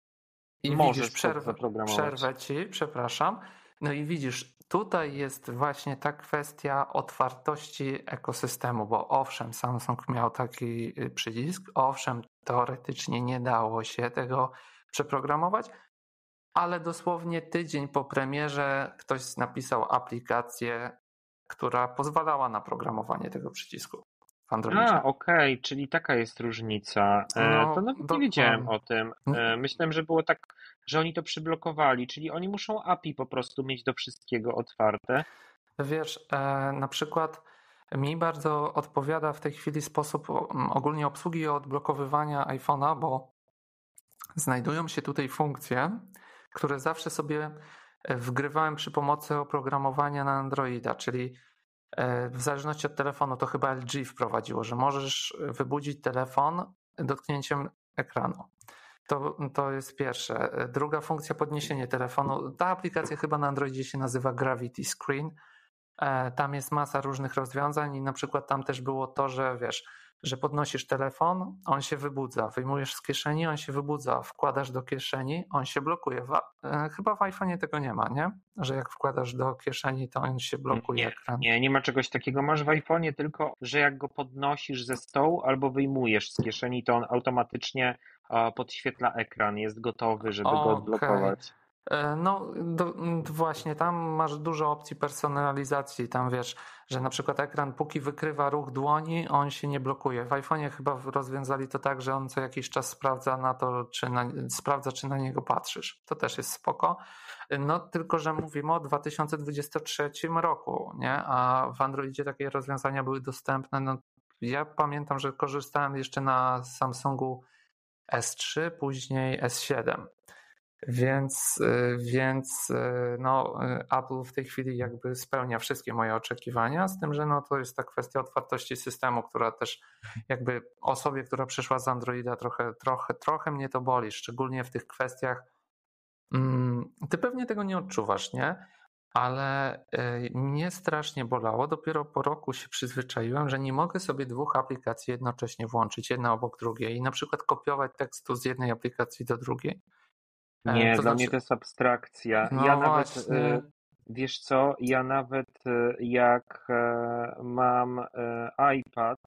i możesz widzisz, to przerwę, przerwę ci, przepraszam. No i widzisz, tutaj jest właśnie ta kwestia otwartości ekosystemu, bo owszem, Samsung miał taki y, przycisk, owszem, teoretycznie nie dało się tego przeprogramować, ale dosłownie tydzień po premierze ktoś napisał aplikację, która pozwalała na programowanie tego przycisku. A, okej, czyli taka jest różnica. E, No, to nawet nie wiedziałem o tym. E, Myślałem, że było tak, że oni to przyblokowali, czyli oni muszą API po prostu mieć do wszystkiego otwarte. Wiesz, e, na przykład mi bardzo odpowiada w tej chwili sposób ogólnie obsługi odblokowywania iPhone'a, bo znajdują się tutaj funkcje, które zawsze sobie wgrywałem przy pomocy oprogramowania na Androida, czyli w zależności od telefonu, to chyba LG wprowadziło, że możesz wybudzić telefon dotknięciem ekranu. To, to jest pierwsze. E, Druga funkcja podniesienie telefonu. Ta aplikacja chyba na Androidzie się nazywa Gravity Screen. E, Tam jest masa różnych rozwiązań i na przykład tam też było to, że wiesz, że podnosisz telefon, on się wybudza, wyjmujesz z kieszeni, on się wybudza, wkładasz do kieszeni, on się blokuje. E, chyba w iPhone'ie tego nie ma, nie? Że jak wkładasz do kieszeni, to on się blokuje Nie, ekran. Nie, nie ma czegoś takiego. Masz w iPhone'ie tylko, że jak go podnosisz ze stołu albo wyjmujesz z kieszeni, to on automatycznie podświetla ekran, jest gotowy, żeby go Okej. odblokować. E, No do, właśnie tam masz dużo opcji personalizacji. Tam wiesz, że na przykład ekran póki wykrywa ruch dłoni, on się nie blokuje. W iPhone'ie chyba rozwiązali to tak, że on co jakiś czas sprawdza na to, czy na, sprawdza, czy na niego patrzysz. To też jest spoko. No tylko, że mówimy o 2023 roku, nie? A w Androidzie takie rozwiązania były dostępne. No, ja pamiętam, że korzystałem jeszcze na Samsungu S3, później S7. Więc, y, więc y, no, y, Apple w tej chwili jakby spełnia wszystkie moje oczekiwania, z tym, że no, to jest ta kwestia otwartości systemu, która też jakby osobie, która przyszła z Androida trochę, trochę, trochę mnie to boli, szczególnie w tych kwestiach. Mm, Ty pewnie tego nie odczuwasz, nie? Ale mnie strasznie bolało. Dopiero po roku się przyzwyczaiłem, że nie mogę sobie dwóch aplikacji jednocześnie włączyć, jedna obok drugiej i na przykład kopiować tekstu z jednej aplikacji do drugiej. E, Nie, to dla znaczy- mnie to jest abstrakcja. No ja nawet, właśnie. e, wiesz co, ja nawet e, jak mam iPad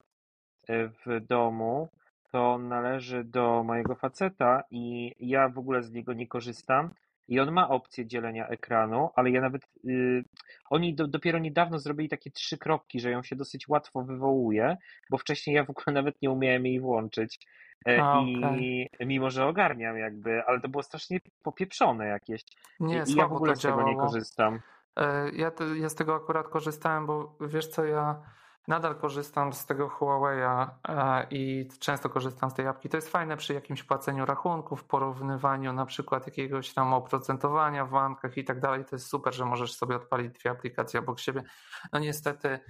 w domu, to należy do mojego faceta i ja w ogóle z niego nie korzystam. I on ma opcję dzielenia ekranu, ale ja nawet. Yy, oni do, dopiero niedawno zrobili takie trzy kropki, że ją się dosyć łatwo wywołuje, bo wcześniej ja w ogóle nawet nie umiałem jej włączyć. E, A, I okej. mimo, że ogarniam jakby, ale to było strasznie popieprzone jakieś. Nie, I, ja w ogóle z tego nie korzystam. E, Ja, te, ja z tego akurat korzystałem, bo wiesz co, ja nadal korzystam z tego Huawei'a e, i często korzystam z tej apki. To jest fajne przy jakimś płaceniu rachunków, porównywaniu na przykład jakiegoś tam oprocentowania w bankach i tak dalej. To jest super, że możesz sobie odpalić dwie aplikacje obok siebie. No niestety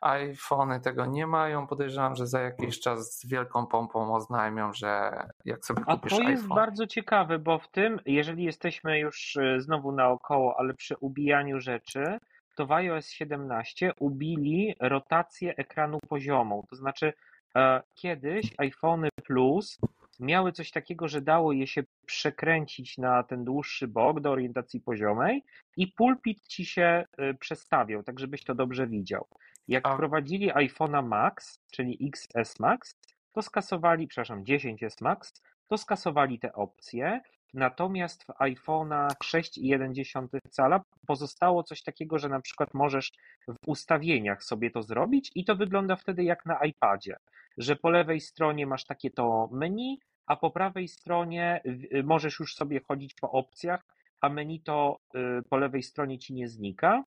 iPhony tego nie mają. Podejrzewam, że za jakiś czas z wielką pompą oznajmią, że jak sobie A kupisz to jest iPhone. bardzo ciekawe, bo w tym, jeżeli jesteśmy już e, znowu naokoło, ale przy ubijaniu rzeczy, to w iOS 17 ubili rotację ekranu poziomą. To znaczy, e, kiedyś iPhony Plus miały coś takiego, że dało je się przekręcić na ten dłuższy bok do orientacji poziomej i pulpit ci się e, przestawiał, tak żebyś to dobrze widział. Jak A- wprowadzili iPhone'a Max, czyli XS Max, to skasowali, przepraszam, 10S Max, to skasowali te opcje. Natomiast w iPhone'ach 6,1 cala pozostało coś takiego, że na przykład możesz w ustawieniach sobie to zrobić i to wygląda wtedy jak na iPadzie, że po lewej stronie masz takie to menu, a po prawej stronie y, możesz już sobie chodzić po opcjach, a menu to y, po lewej stronie ci nie znika.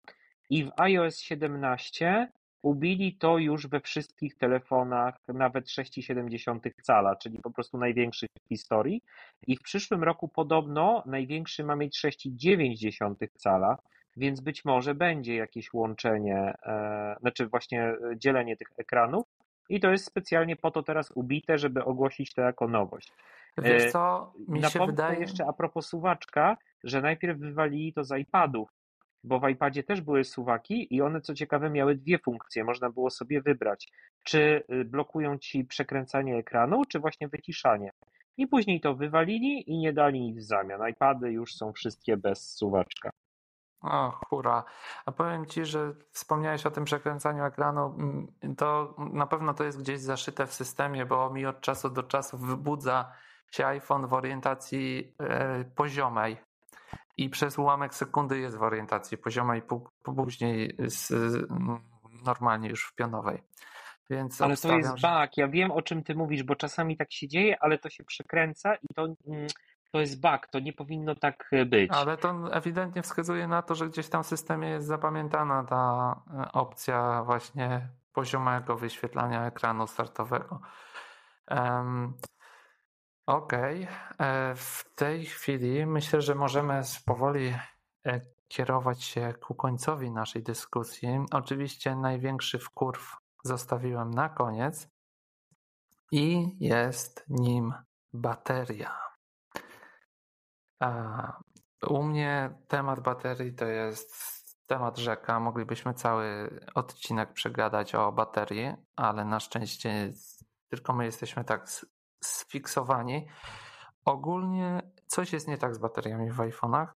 I w iOS 17 ubili to już we wszystkich telefonach, nawet 6,7 cala, czyli po prostu największych w historii. I w przyszłym roku podobno największy ma mieć 6,9 cala, więc być może będzie jakieś łączenie, e, znaczy właśnie dzielenie tych ekranów. I to jest specjalnie po to teraz ubite, żeby ogłosić to jako nowość. Wiesz E, co, mi się wydaje... jeszcze a propos suwaczka, że najpierw wywalili to z iPadów, bo w iPadzie też były suwaki i one co ciekawe miały dwie funkcje. Można było sobie wybrać, czy y, blokują ci przekręcanie ekranu, czy właśnie wyciszanie. I później to wywalili i nie dali nic w zamian. iPady już są wszystkie bez suwaczka. O, hura. A powiem Ci, że wspomniałeś o tym przekręcaniu ekranu. mm, To na pewno to jest gdzieś zaszyte w systemie, bo mi od czasu do czasu wybudza się iPhone w orientacji e, poziomej i przez ułamek sekundy jest w orientacji poziomej, pó- później z, normalnie już w pionowej. Więc Ale to jest że... bug. Ja wiem o czym ty mówisz, bo czasami tak się dzieje, ale to się przekręca i to, mm, to jest bug. To nie powinno tak e, być. Ale to ewidentnie wskazuje na to, że gdzieś tam w systemie jest zapamiętana ta e, opcja właśnie poziomego wyświetlania ekranu startowego. Um, Okej, E, w tej chwili myślę, że możemy powoli e, kierować się ku końcowi naszej dyskusji. Oczywiście największy wkurw zostawiłem na koniec i jest nim bateria. U mnie temat baterii to jest temat rzeka. Moglibyśmy cały odcinek przegadać o baterii, ale na szczęście tylko my jesteśmy tak sfiksowani. Ogólnie coś jest nie tak z bateriami w iPhone'ach.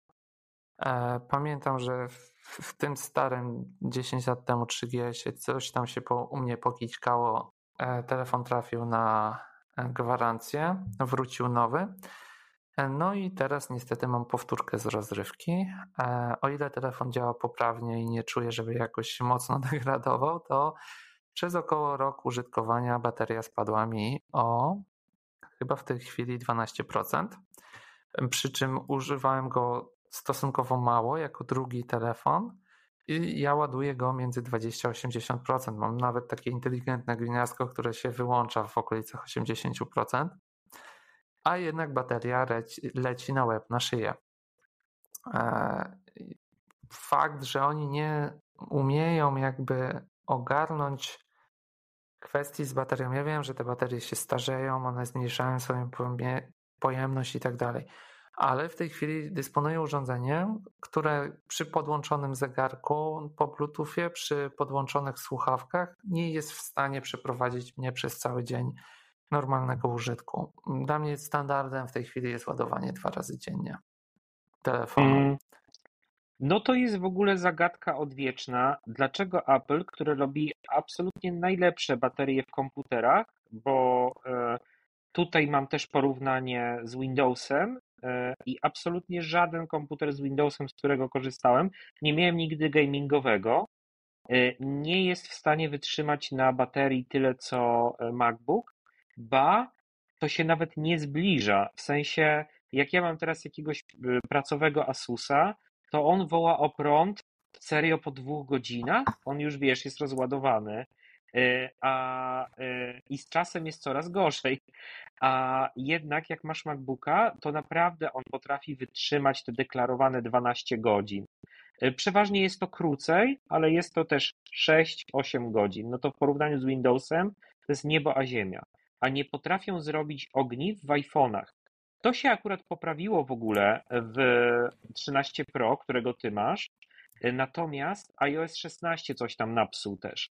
E, Pamiętam, że w, tym starym 10 lat temu 3GS coś tam się po, u mnie pokićkało. E, Telefon trafił na e, gwarancję, wrócił nowy. No i teraz niestety mam powtórkę z rozrywki. O ile telefon działa poprawnie i nie czuję, żeby jakoś mocno degradował, to przez około rok użytkowania bateria spadła mi o chyba w tej chwili 12%. Przy czym używałem go stosunkowo mało jako drugi telefon i ja ładuję go między 20 a 80%. Mam nawet takie inteligentne gniazdko, które się wyłącza w okolicach 80%, a jednak bateria leci, leci na łeb, na szyję. E, Fakt, że oni nie umieją jakby ogarnąć kwestii z baterią. Ja wiem, że te baterie się starzeją, one zmniejszają swoją pojemność i tak dalej, ale w tej chwili dysponuję urządzeniem, które przy podłączonym zegarku po Bluetoothie, przy podłączonych słuchawkach nie jest w stanie przeprowadzić mnie przez cały dzień normalnego użytku. Dla mnie standardem w tej chwili jest ładowanie dwa razy dziennie telefonu. Mm, No to jest w ogóle zagadka odwieczna. Dlaczego Apple, które robi absolutnie najlepsze baterie w komputerach, bo e, tutaj mam też porównanie z Windowsem i absolutnie żaden komputer z Windowsem, z którego korzystałem, nie miałem nigdy gamingowego, nie jest w stanie wytrzymać na baterii tyle co MacBook, ba, to się nawet nie zbliża. W sensie, jak ja mam teraz jakiegoś pracowego Asusa, to on woła o prąd serio po dwóch godzinach, on już wiesz, jest rozładowany, e, a, e, i z czasem jest coraz gorzej. A jednak jak masz MacBooka, to naprawdę on potrafi wytrzymać te deklarowane 12 godzin. E, przeważnie jest to krócej, ale jest to też 6-8 godzin. No to w porównaniu z Windowsem to jest niebo a ziemia. A nie potrafią zrobić ogniw w iPhone'ach. To się akurat poprawiło w ogóle w 13 Pro, którego ty masz, natomiast iOS 16 coś tam napsuł też.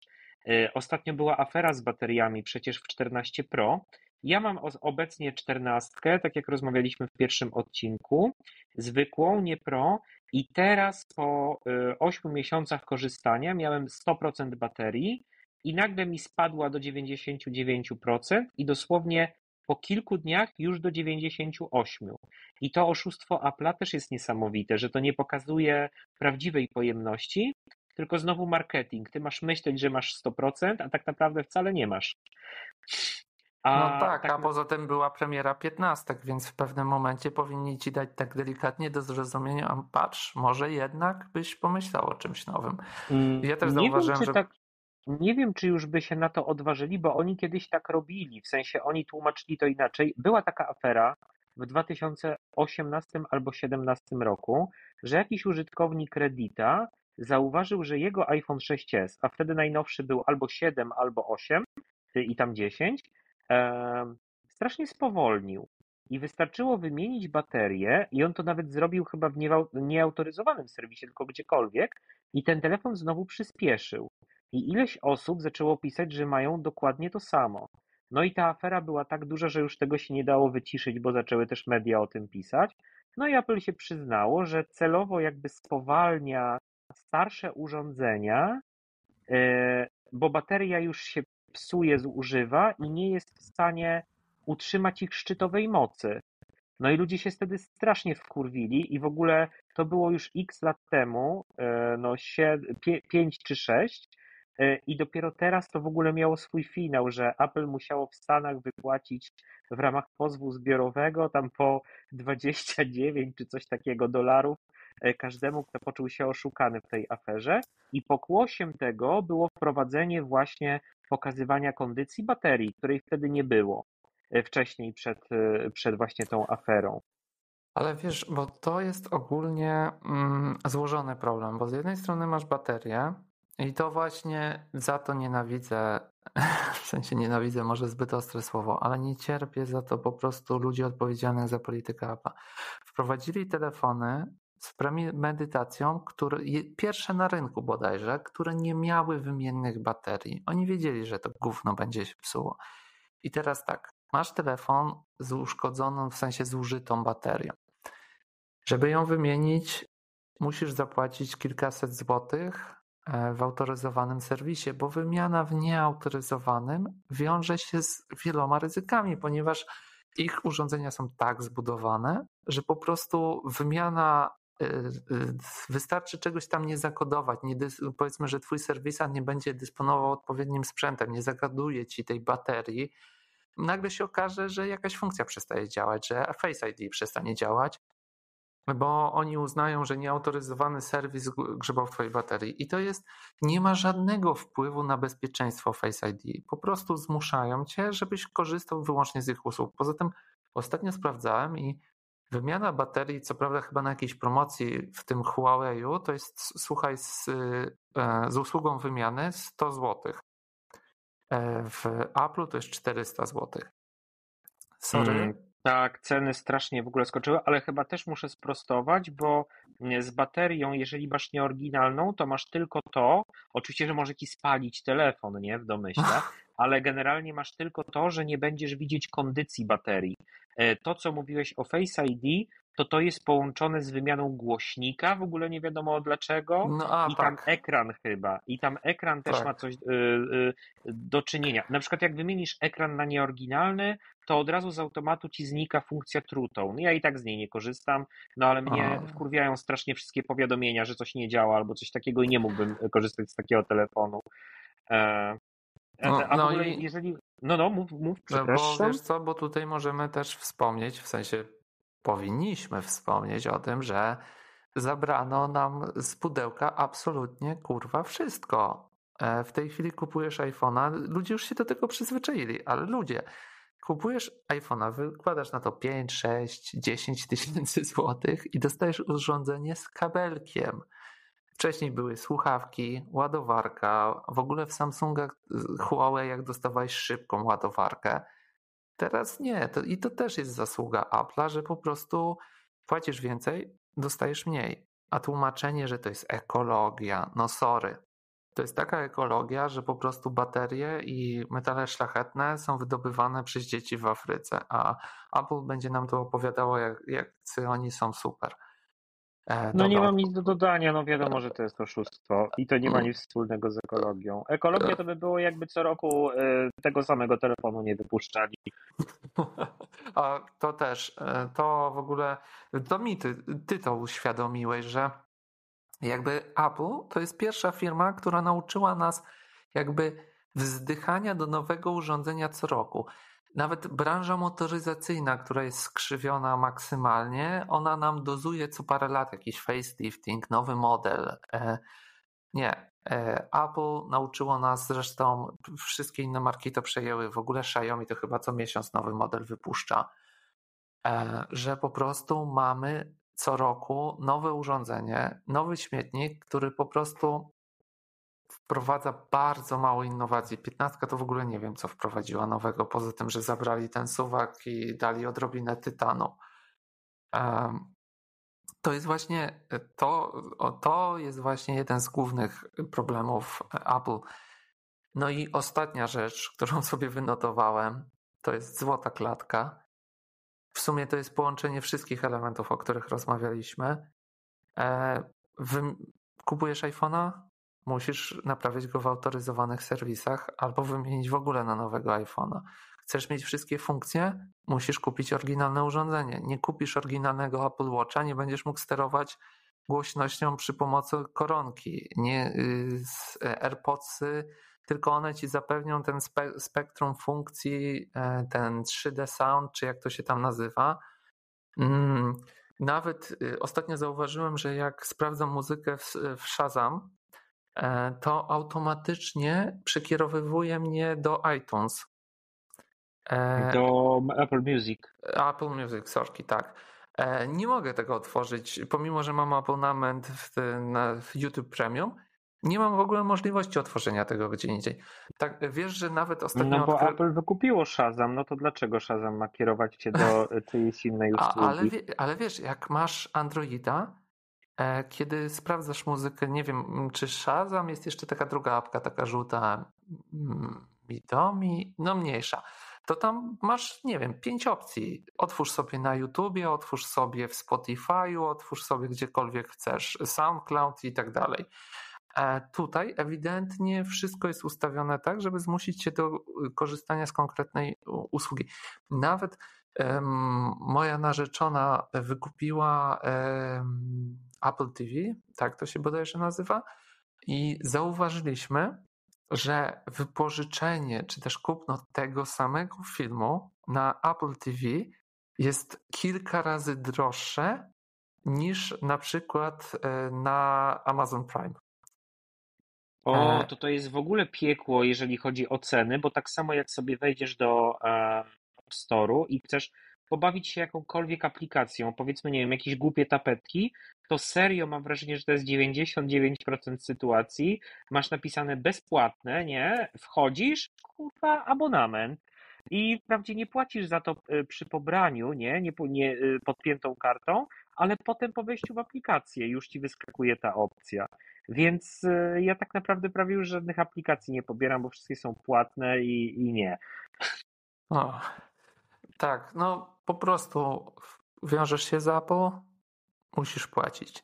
Ostatnio była afera z bateriami przecież w 14 Pro. Ja mam obecnie 14, tak jak rozmawialiśmy w pierwszym odcinku, zwykłą, nie Pro, i teraz po 8 e, miesiącach korzystania miałem 100% baterii i nagle mi spadła do 99% i dosłownie po kilku dniach już do 98. I to oszustwo Apple'a też jest niesamowite, że to nie pokazuje prawdziwej pojemności, tylko znowu marketing. Ty masz myśleć, że masz 100%, a tak naprawdę wcale nie masz. A no tak, tak, a poza tym była premiera 15, więc w pewnym momencie powinni ci dać tak delikatnie do zrozumienia, patrz, może jednak byś pomyślał o czymś nowym. Mm, ja też nie zauważyłem, wiem, że... Tak, nie wiem, czy już by się na to odważyli, bo oni kiedyś tak robili, w sensie oni tłumaczyli to inaczej. Była taka afera w 2018 albo 2017 roku, że jakiś użytkownik Reddita zauważył, że jego iPhone 6s, a wtedy najnowszy był albo 7, albo 8 i tam 10, e, strasznie spowolnił. I wystarczyło wymienić baterię, i on to nawet zrobił chyba w nieautoryzowanym serwisie, tylko gdziekolwiek, i ten telefon znowu przyspieszył. I ileś osób zaczęło pisać, że mają dokładnie to samo. No i ta afera była tak duża, że już tego się nie dało wyciszyć, bo zaczęły też media o tym pisać. No i Apple się przyznało, że celowo jakby spowalnia starsze urządzenia, e, bo bateria już się psuje, zużywa i nie jest w stanie utrzymać ich szczytowej mocy. No i ludzie się wtedy strasznie wkurwili i w ogóle to było już x lat temu, e, no 5 czy 6, E, I dopiero teraz to w ogóle miało swój finał, że Apple musiało w Stanach wypłacić w ramach pozwu zbiorowego tam po 29 czy coś takiego dolarów e, każdemu, kto poczuł się oszukany w tej aferze. I pokłosiem tego było wprowadzenie właśnie pokazywania kondycji baterii, której wtedy nie było e, wcześniej przed, przed właśnie tą aferą. Ale wiesz, bo to jest ogólnie mm, złożony problem, bo z jednej strony masz baterię, i to właśnie za to nienawidzę, w sensie nienawidzę może zbyt ostre słowo, ale nie cierpię za to po prostu ludzi odpowiedzialnych za politykę Apple. Wprowadzili telefony z premedytacją, które, pierwsze na rynku bodajże, które nie miały wymiennych baterii. Oni wiedzieli, że to gówno będzie się psuło. I teraz tak, masz telefon z uszkodzoną, w sensie zużytą baterią. Żeby ją wymienić, musisz zapłacić kilkaset złotych w autoryzowanym serwisie, bo wymiana w nieautoryzowanym wiąże się z wieloma ryzykami, ponieważ ich urządzenia są tak zbudowane, że po prostu wymiana e, e, wystarczy czegoś tam nie zakodować. Nie, powiedzmy, że twój serwisant nie będzie dysponował odpowiednim sprzętem, nie zagaduje ci tej baterii. Nagle się okaże, że jakaś funkcja przestaje działać, że Face ID przestanie działać bo oni uznają, że nieautoryzowany serwis grzebał w twojej baterii i to jest, nie ma żadnego wpływu na bezpieczeństwo Face ID. Po prostu zmuszają cię, żebyś korzystał wyłącznie z ich usług. Poza tym ostatnio sprawdzałem i wymiana baterii, co prawda chyba na jakiejś promocji w tym Huawei'u, to jest, słuchaj, z, e, z usługą wymiany 100 zł. E, w Apple'u to jest 400 zł. Sorry. Mm. Tak, ceny strasznie w ogóle skoczyły, ale chyba też muszę sprostować, bo z baterią, jeżeli masz nieoryginalną, to masz tylko to, oczywiście, że może ci spalić telefon, nie, w domyśle, ale generalnie masz tylko to, że nie będziesz widzieć kondycji baterii. To, co mówiłeś o Face ID, to to jest połączone z wymianą głośnika, w ogóle nie wiadomo dlaczego. No, a, I tam tak. ekran chyba. I tam ekran też Tak. ma coś y, y, do czynienia. Na przykład jak wymienisz ekran na nieoryginalny, to od razu z automatu ci znika funkcja True Tone. Ja i tak z niej nie korzystam, no ale mnie A. wkurwiają strasznie wszystkie powiadomienia, że coś nie działa albo coś takiego i nie mógłbym korzystać z takiego telefonu. E, a, No, a no i- jeżeli... No, no, mów, mów, bo wiesz co, bo tutaj możemy też wspomnieć, w sensie powinniśmy wspomnieć o tym, że zabrano nam z pudełka absolutnie kurwa wszystko. E, W tej chwili kupujesz iPhone'a, ludzie już się do tego przyzwyczaili, ale ludzie, kupujesz iPhone'a, wykładasz na to 5, 6, 10 tysięcy złotych i dostajesz urządzenie z kabelkiem. Wcześniej były słuchawki, ładowarka. W ogóle w Samsungach, y, Huawei, jak dostawałeś szybką ładowarkę, teraz nie. To, I to też jest zasługa Apple'a, że po prostu płacisz więcej, dostajesz mniej. A tłumaczenie, że to jest ekologia, no sorry. To jest taka ekologia, że po prostu baterie i metale szlachetne są wydobywane przez dzieci w Afryce, a Apple będzie nam tu opowiadało, jak, jak oni są super. E, No nie mam nic do dodania, no wiadomo, że to jest oszustwo i to nie ma nic wspólnego z ekologią. Ekologia to by było jakby co roku y, tego samego telefonu nie wypuszczali. A to też, e, to w ogóle, to mi ty, ty to uświadomiłeś, że jakby Apple to jest pierwsza firma, która nauczyła nas jakby wzdychania do nowego urządzenia co roku. Nawet branża motoryzacyjna, która jest skrzywiona maksymalnie, ona nam dozuje co parę lat jakiś facelifting, nowy model. E, Nie. E, Apple nauczyło nas, zresztą wszystkie inne marki to przejęły, w ogóle Xiaomi to chyba co miesiąc nowy model wypuszcza, e, że po prostu mamy co roku nowe urządzenie, nowy śmietnik, który po prostu wprowadza bardzo mało innowacji. 15 to w ogóle nie wiem, co wprowadziła nowego, poza tym, że zabrali ten suwak i dali odrobinę tytanu. To jest właśnie to, o, to jest właśnie jeden z głównych problemów Apple. No i ostatnia rzecz, którą sobie wynotowałem, to jest złota klatka. W sumie to jest połączenie wszystkich elementów, o których rozmawialiśmy. E, kupujesz iPhone'a, musisz naprawić go w autoryzowanych serwisach albo wymienić w ogóle na nowego iPhone'a. Chcesz mieć wszystkie funkcje? Musisz kupić oryginalne urządzenie. Nie kupisz oryginalnego Apple Watcha, nie będziesz mógł sterować głośnością przy pomocy koronki. Nie, y, z AirPodsy, tylko one ci zapewnią ten spe, spektrum funkcji, e, ten 3D sound, czy jak to się tam nazywa. Mm, Nawet y, ostatnio zauważyłem, że jak sprawdzam muzykę w, w Shazam, e, to automatycznie przekierowywuje mnie do iTunes. E, Do Apple Music. Apple Music, sorki, tak. E, Nie mogę tego otworzyć, pomimo że mam abonament w, na w YouTube Premium. Nie mam w ogóle możliwości otworzenia tego gdzie indziej. Tak, wiesz, że nawet ostatnio. No bo odkry- Apple wykupiło Shazam, no to dlaczego Shazam ma kierować cię do czyjejś innej A, usługi? ale, wie, ale wiesz, jak masz Androida, e, kiedy sprawdzasz muzykę, nie wiem, m, czy Shazam jest jeszcze taka druga apka, taka żółta, mm, Midomi, no mniejsza. To tam masz, nie wiem, pięć opcji. Otwórz sobie na YouTubie, otwórz sobie w Spotify'u, otwórz sobie gdziekolwiek chcesz, SoundCloud i tak dalej. E, Tutaj ewidentnie wszystko jest ustawione tak, żeby zmusić cię do y, korzystania z konkretnej usługi. Nawet moja narzeczona wykupiła Apple TV, tak to się bodajże nazywa, i zauważyliśmy, że wypożyczenie czy też kupno tego samego filmu na Apple TV jest kilka razy droższe niż na przykład e, na Amazon Prime. O, E. to to jest w ogóle piekło, jeżeli chodzi o ceny, bo tak samo jak sobie wejdziesz do Store'u i chcesz pobawić się jakąkolwiek aplikacją, powiedzmy, nie wiem, jakieś głupie tapetki, to serio mam wrażenie, że to jest 99% sytuacji. Masz napisane bezpłatne, nie? Wchodzisz, kurwa, abonament. I wprawdzie nie płacisz za to e, przy pobraniu, nie? Nie, nie e, podpiętą kartą, ale potem po wejściu w aplikację już ci wyskakuje ta opcja. Więc e, ja tak naprawdę prawie już żadnych aplikacji nie pobieram, bo wszystkie są płatne i, i nie. O, tak, no po prostu wiążesz się z Apple, musisz płacić.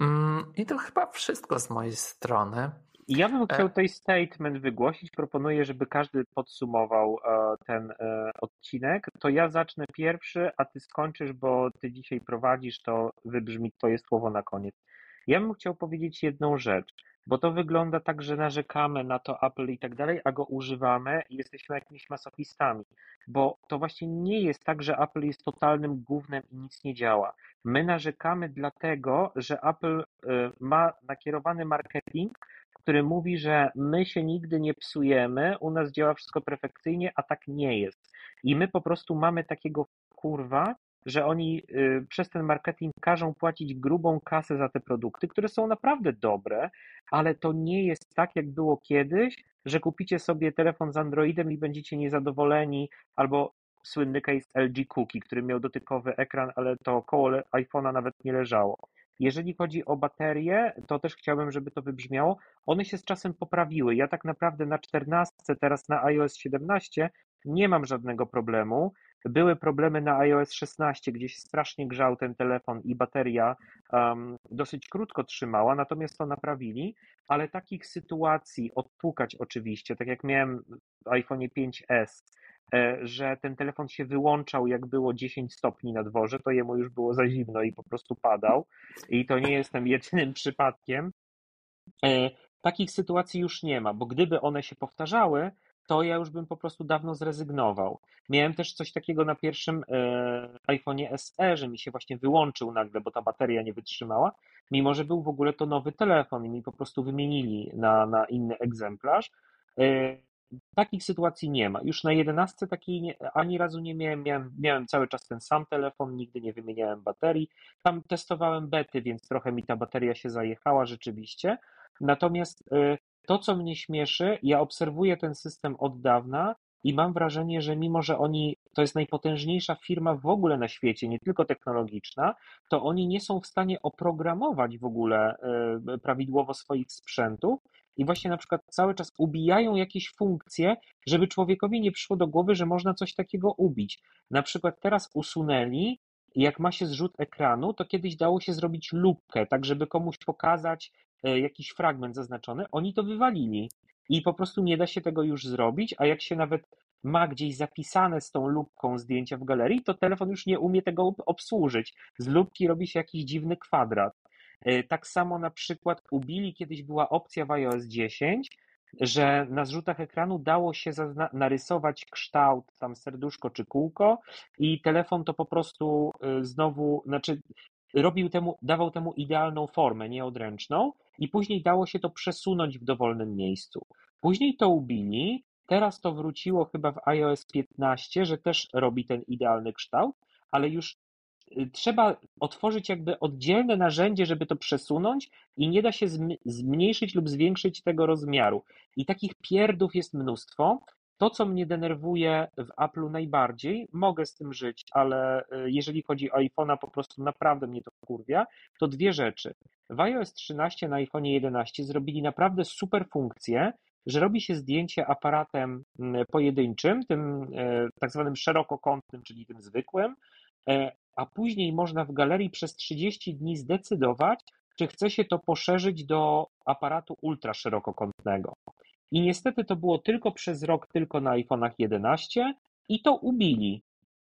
Mm, I to chyba wszystko z mojej strony. Ja bym chciał tutaj statement wygłosić. Proponuję, żeby każdy podsumował e, ten e, odcinek. To ja zacznę pierwszy, a ty skończysz, bo ty dzisiaj prowadzisz, to wybrzmi twoje słowo na koniec. Ja bym chciał powiedzieć jedną rzecz, bo to wygląda tak, że narzekamy na to Apple i tak dalej, a go używamy i jesteśmy jakimiś masochistami, bo to właśnie nie jest tak, że Apple jest totalnym głównym i nic nie działa. My narzekamy dlatego, że Apple y, ma nakierowany marketing, który mówi, że my się nigdy nie psujemy, u nas działa wszystko perfekcyjnie, a tak nie jest. I my po prostu mamy takiego kurwa, że oni y, przez ten marketing każą płacić grubą kasę za te produkty, które są naprawdę dobre, ale to nie jest tak, jak było kiedyś, że kupicie sobie telefon z Androidem i będziecie niezadowoleni, albo słynny case LG Cookie, który miał dotykowy ekran, ale to koło iPhone'a nawet nie leżało. Jeżeli chodzi o baterie, to też chciałbym, żeby to wybrzmiało. One się z czasem poprawiły. Ja tak naprawdę na 14, teraz na iOS 17 nie mam żadnego problemu. Były problemy na iOS 16, gdzie się strasznie grzał ten telefon i bateria um, dosyć krótko trzymała, natomiast to naprawili, ale takich sytuacji, odpukać oczywiście, tak jak miałem w iPhone 5S, e, że ten telefon się wyłączał, jak było 10 stopni na dworze, to jemu już było za zimno i po prostu padał. I to nie jestem jedynym przypadkiem. E, takich sytuacji już nie ma, bo gdyby one się powtarzały, to ja już bym po prostu dawno zrezygnował. Miałem też coś takiego na pierwszym e, iPhone'ie SE, że mi się właśnie wyłączył nagle, bo ta bateria nie wytrzymała, mimo że był w ogóle to nowy telefon i mi po prostu wymienili na, na inny egzemplarz. E, takich sytuacji nie ma. Już na 11 takiej nie, ani razu nie miałem, miałem. Miałem cały czas ten sam telefon, nigdy nie wymieniałem baterii. Tam testowałem bety, więc trochę mi ta bateria się zajechała rzeczywiście. Natomiast e, to, co mnie śmieszy, ja obserwuję ten system od dawna i mam wrażenie, że mimo, że oni, to jest najpotężniejsza firma w ogóle na świecie, nie tylko technologiczna, to oni nie są w stanie oprogramować w ogóle e, prawidłowo swoich sprzętów i właśnie na przykład cały czas ubijają jakieś funkcje, żeby człowiekowi nie przyszło do głowy, że można coś takiego ubić. Na przykład teraz usunęli, jak ma się zrzut ekranu, to kiedyś dało się zrobić lupkę, tak żeby komuś pokazać, jakiś fragment zaznaczony, oni to wywalili i po prostu nie da się tego już zrobić, a jak się nawet ma gdzieś zapisane z tą lubką zdjęcia w galerii, to telefon już nie umie tego obsłużyć. Z lubki robi się jakiś dziwny kwadrat. E, tak samo na przykład ubili kiedyś była opcja w iOS 10, że na zrzutach ekranu dało się narysować kształt, tam serduszko czy kółko, i telefon to po prostu e, znowu, znaczy robił temu, dawał temu idealną formę, nieodręczną, i później dało się to przesunąć w dowolnym miejscu. Później to ubili, teraz to wróciło chyba w iOS 15, że też robi ten idealny kształt, ale już y, trzeba otworzyć jakby oddzielne narzędzie, żeby to przesunąć i nie da się zmniejszyć lub zwiększyć tego rozmiaru. I takich pierdów jest mnóstwo. To, co mnie denerwuje w Apple'u najbardziej, mogę z tym żyć, ale y, jeżeli chodzi o iPhone'a, po prostu naprawdę mnie to kurwia, to dwie rzeczy. W iOS 13 na iPhone 11 zrobili naprawdę super funkcję, że robi się zdjęcie aparatem pojedynczym, tym e, tak zwanym szerokokątnym, czyli tym zwykłym, e, a później można w galerii przez 30 dni zdecydować, czy chce się to poszerzyć do aparatu ultraszerokokątnego. I niestety to było tylko przez rok, tylko na iPhone'ach 11 i to ubili.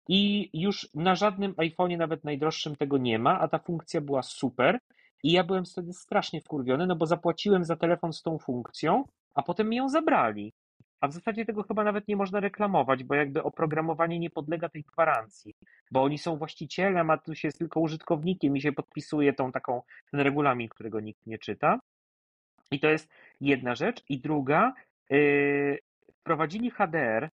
I już na żadnym iPhone'ie, nawet najdroższym, tego nie ma, a ta funkcja była super. I ja byłem wtedy strasznie wkurwiony, no bo zapłaciłem za telefon z tą funkcją, a potem mi ją zabrali. A w zasadzie tego chyba nawet nie można reklamować, bo jakby oprogramowanie nie podlega tej gwarancji, bo oni są właścicielem, a tu się jest tylko użytkownikiem i się podpisuje tą taką, ten regulamin, którego nikt nie czyta. I to jest jedna rzecz. I druga, yy, wprowadzili HDR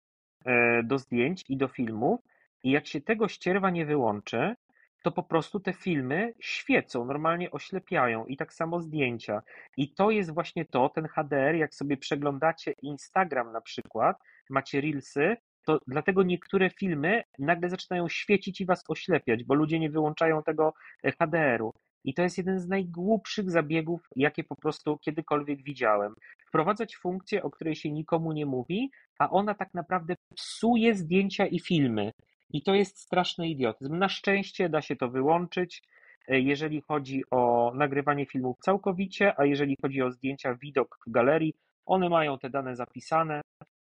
yy, do zdjęć i do filmów i jak się tego ścierwa nie wyłączy, to po prostu te filmy świecą, normalnie oślepiają i tak samo zdjęcia. I to jest właśnie to, ten HDR, jak sobie przeglądacie Instagram na przykład, macie Reelsy, to dlatego niektóre filmy nagle zaczynają świecić i was oślepiać, bo ludzie nie wyłączają tego e, HDR-u. I to jest jeden z najgłupszych zabiegów, jakie po prostu kiedykolwiek widziałem. Wprowadzać funkcję, o której się nikomu nie mówi, a ona tak naprawdę psuje zdjęcia i filmy. I to jest straszny idiotyzm. Na szczęście da się to wyłączyć, e, jeżeli chodzi o nagrywanie filmów całkowicie, a jeżeli chodzi o zdjęcia widok w galerii, one mają te dane zapisane,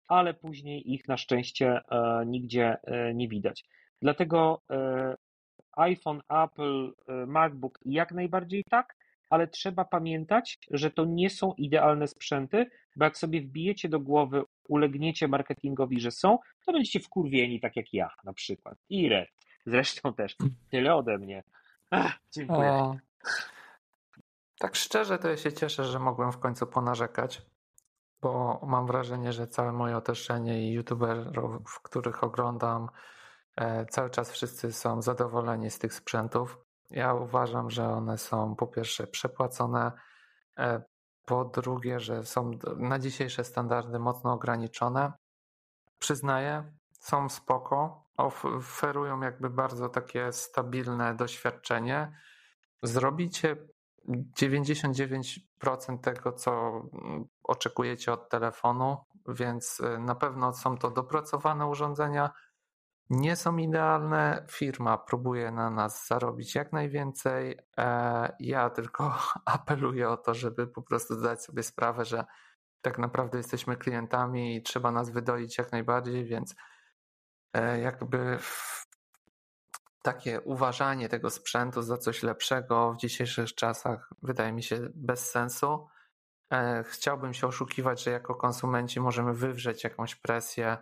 ale później ich na szczęście e, nigdzie e, nie widać. Dlatego iPhone, Apple, MacBook jak najbardziej tak, ale trzeba pamiętać, że to nie są idealne sprzęty, bo jak sobie wbijecie do głowy, ulegniecie marketingowi, że są, to będziecie wkurwieni, tak jak ja na przykład. I Red. Zresztą też. Tyle ode mnie. Ach, dziękuję. O, tak szczerze to ja się cieszę, że mogłem w końcu ponarzekać, bo mam wrażenie, że całe moje otoczenie i youtuberów, których oglądam, e, cały czas wszyscy są zadowoleni z tych sprzętów. Ja uważam, że one są po pierwsze przepłacone, e, po drugie, że są na dzisiejsze standardy mocno ograniczone. Przyznaję, są spoko, oferują jakby bardzo takie stabilne doświadczenie. Zrobicie 99% tego, co oczekujecie od telefonu, więc e, na pewno są to dopracowane urządzenia nie są idealne. Firma próbuje na nas zarobić jak najwięcej. E, ja tylko apeluję o to, żeby po prostu zdać sobie sprawę, że tak naprawdę jesteśmy klientami i trzeba nas wydoić jak najbardziej, więc e, jakby takie uważanie tego sprzętu za coś lepszego w dzisiejszych czasach wydaje mi się bez sensu. E, chciałbym się oszukiwać, że jako konsumenci możemy wywrzeć jakąś presję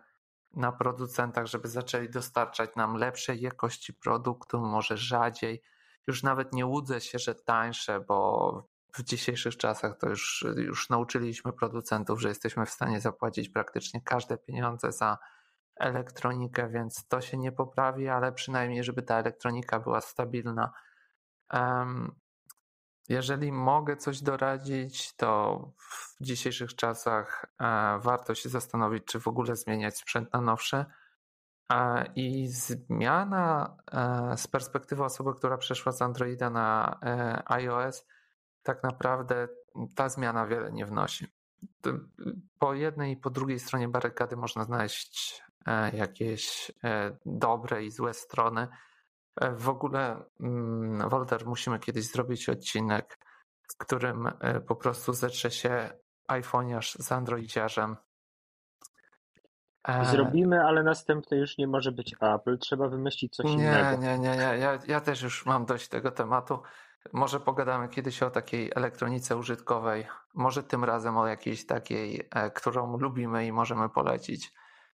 na producentach, żeby zaczęli dostarczać nam lepszej jakości produktu, może rzadziej. Już nawet nie łudzę się, że tańsze, bo w dzisiejszych czasach to już, już nauczyliśmy producentów, że jesteśmy w stanie zapłacić praktycznie każde pieniądze za elektronikę, więc to się nie poprawi, ale przynajmniej, żeby ta elektronika była stabilna. Jeżeli mogę coś doradzić, to w dzisiejszych czasach e, warto się zastanowić, czy w ogóle zmieniać sprzęt na nowszy. E, I zmiana e, z perspektywy osoby, która przeszła z Androida na iOS, tak naprawdę ta zmiana wiele nie wnosi. Po jednej i po drugiej stronie barykady można znaleźć jakieś dobre i złe strony. E, w ogóle, mm, Wolter, musimy kiedyś zrobić odcinek, w którym e, po prostu zetrze się iPhone'iarz z Androidziarzem. E, Zrobimy, ale następny już nie może być Apple. Trzeba wymyślić coś nie, innego. Nie, nie, nie. Ja, ja też już mam dość tego tematu. Może pogadamy kiedyś o takiej elektronice użytkowej. Może tym razem o jakiejś takiej, którą lubimy i możemy polecić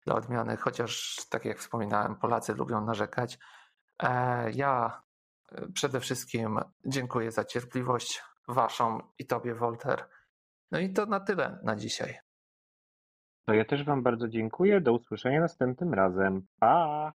dla odmiany. Chociaż, tak jak wspominałem, Polacy lubią narzekać. E, ja e, przede wszystkim dziękuję za cierpliwość Waszą i Tobie, Wolter. No i to na tyle na dzisiaj. To ja też Wam bardzo dziękuję. Do usłyszenia następnym razem. Pa!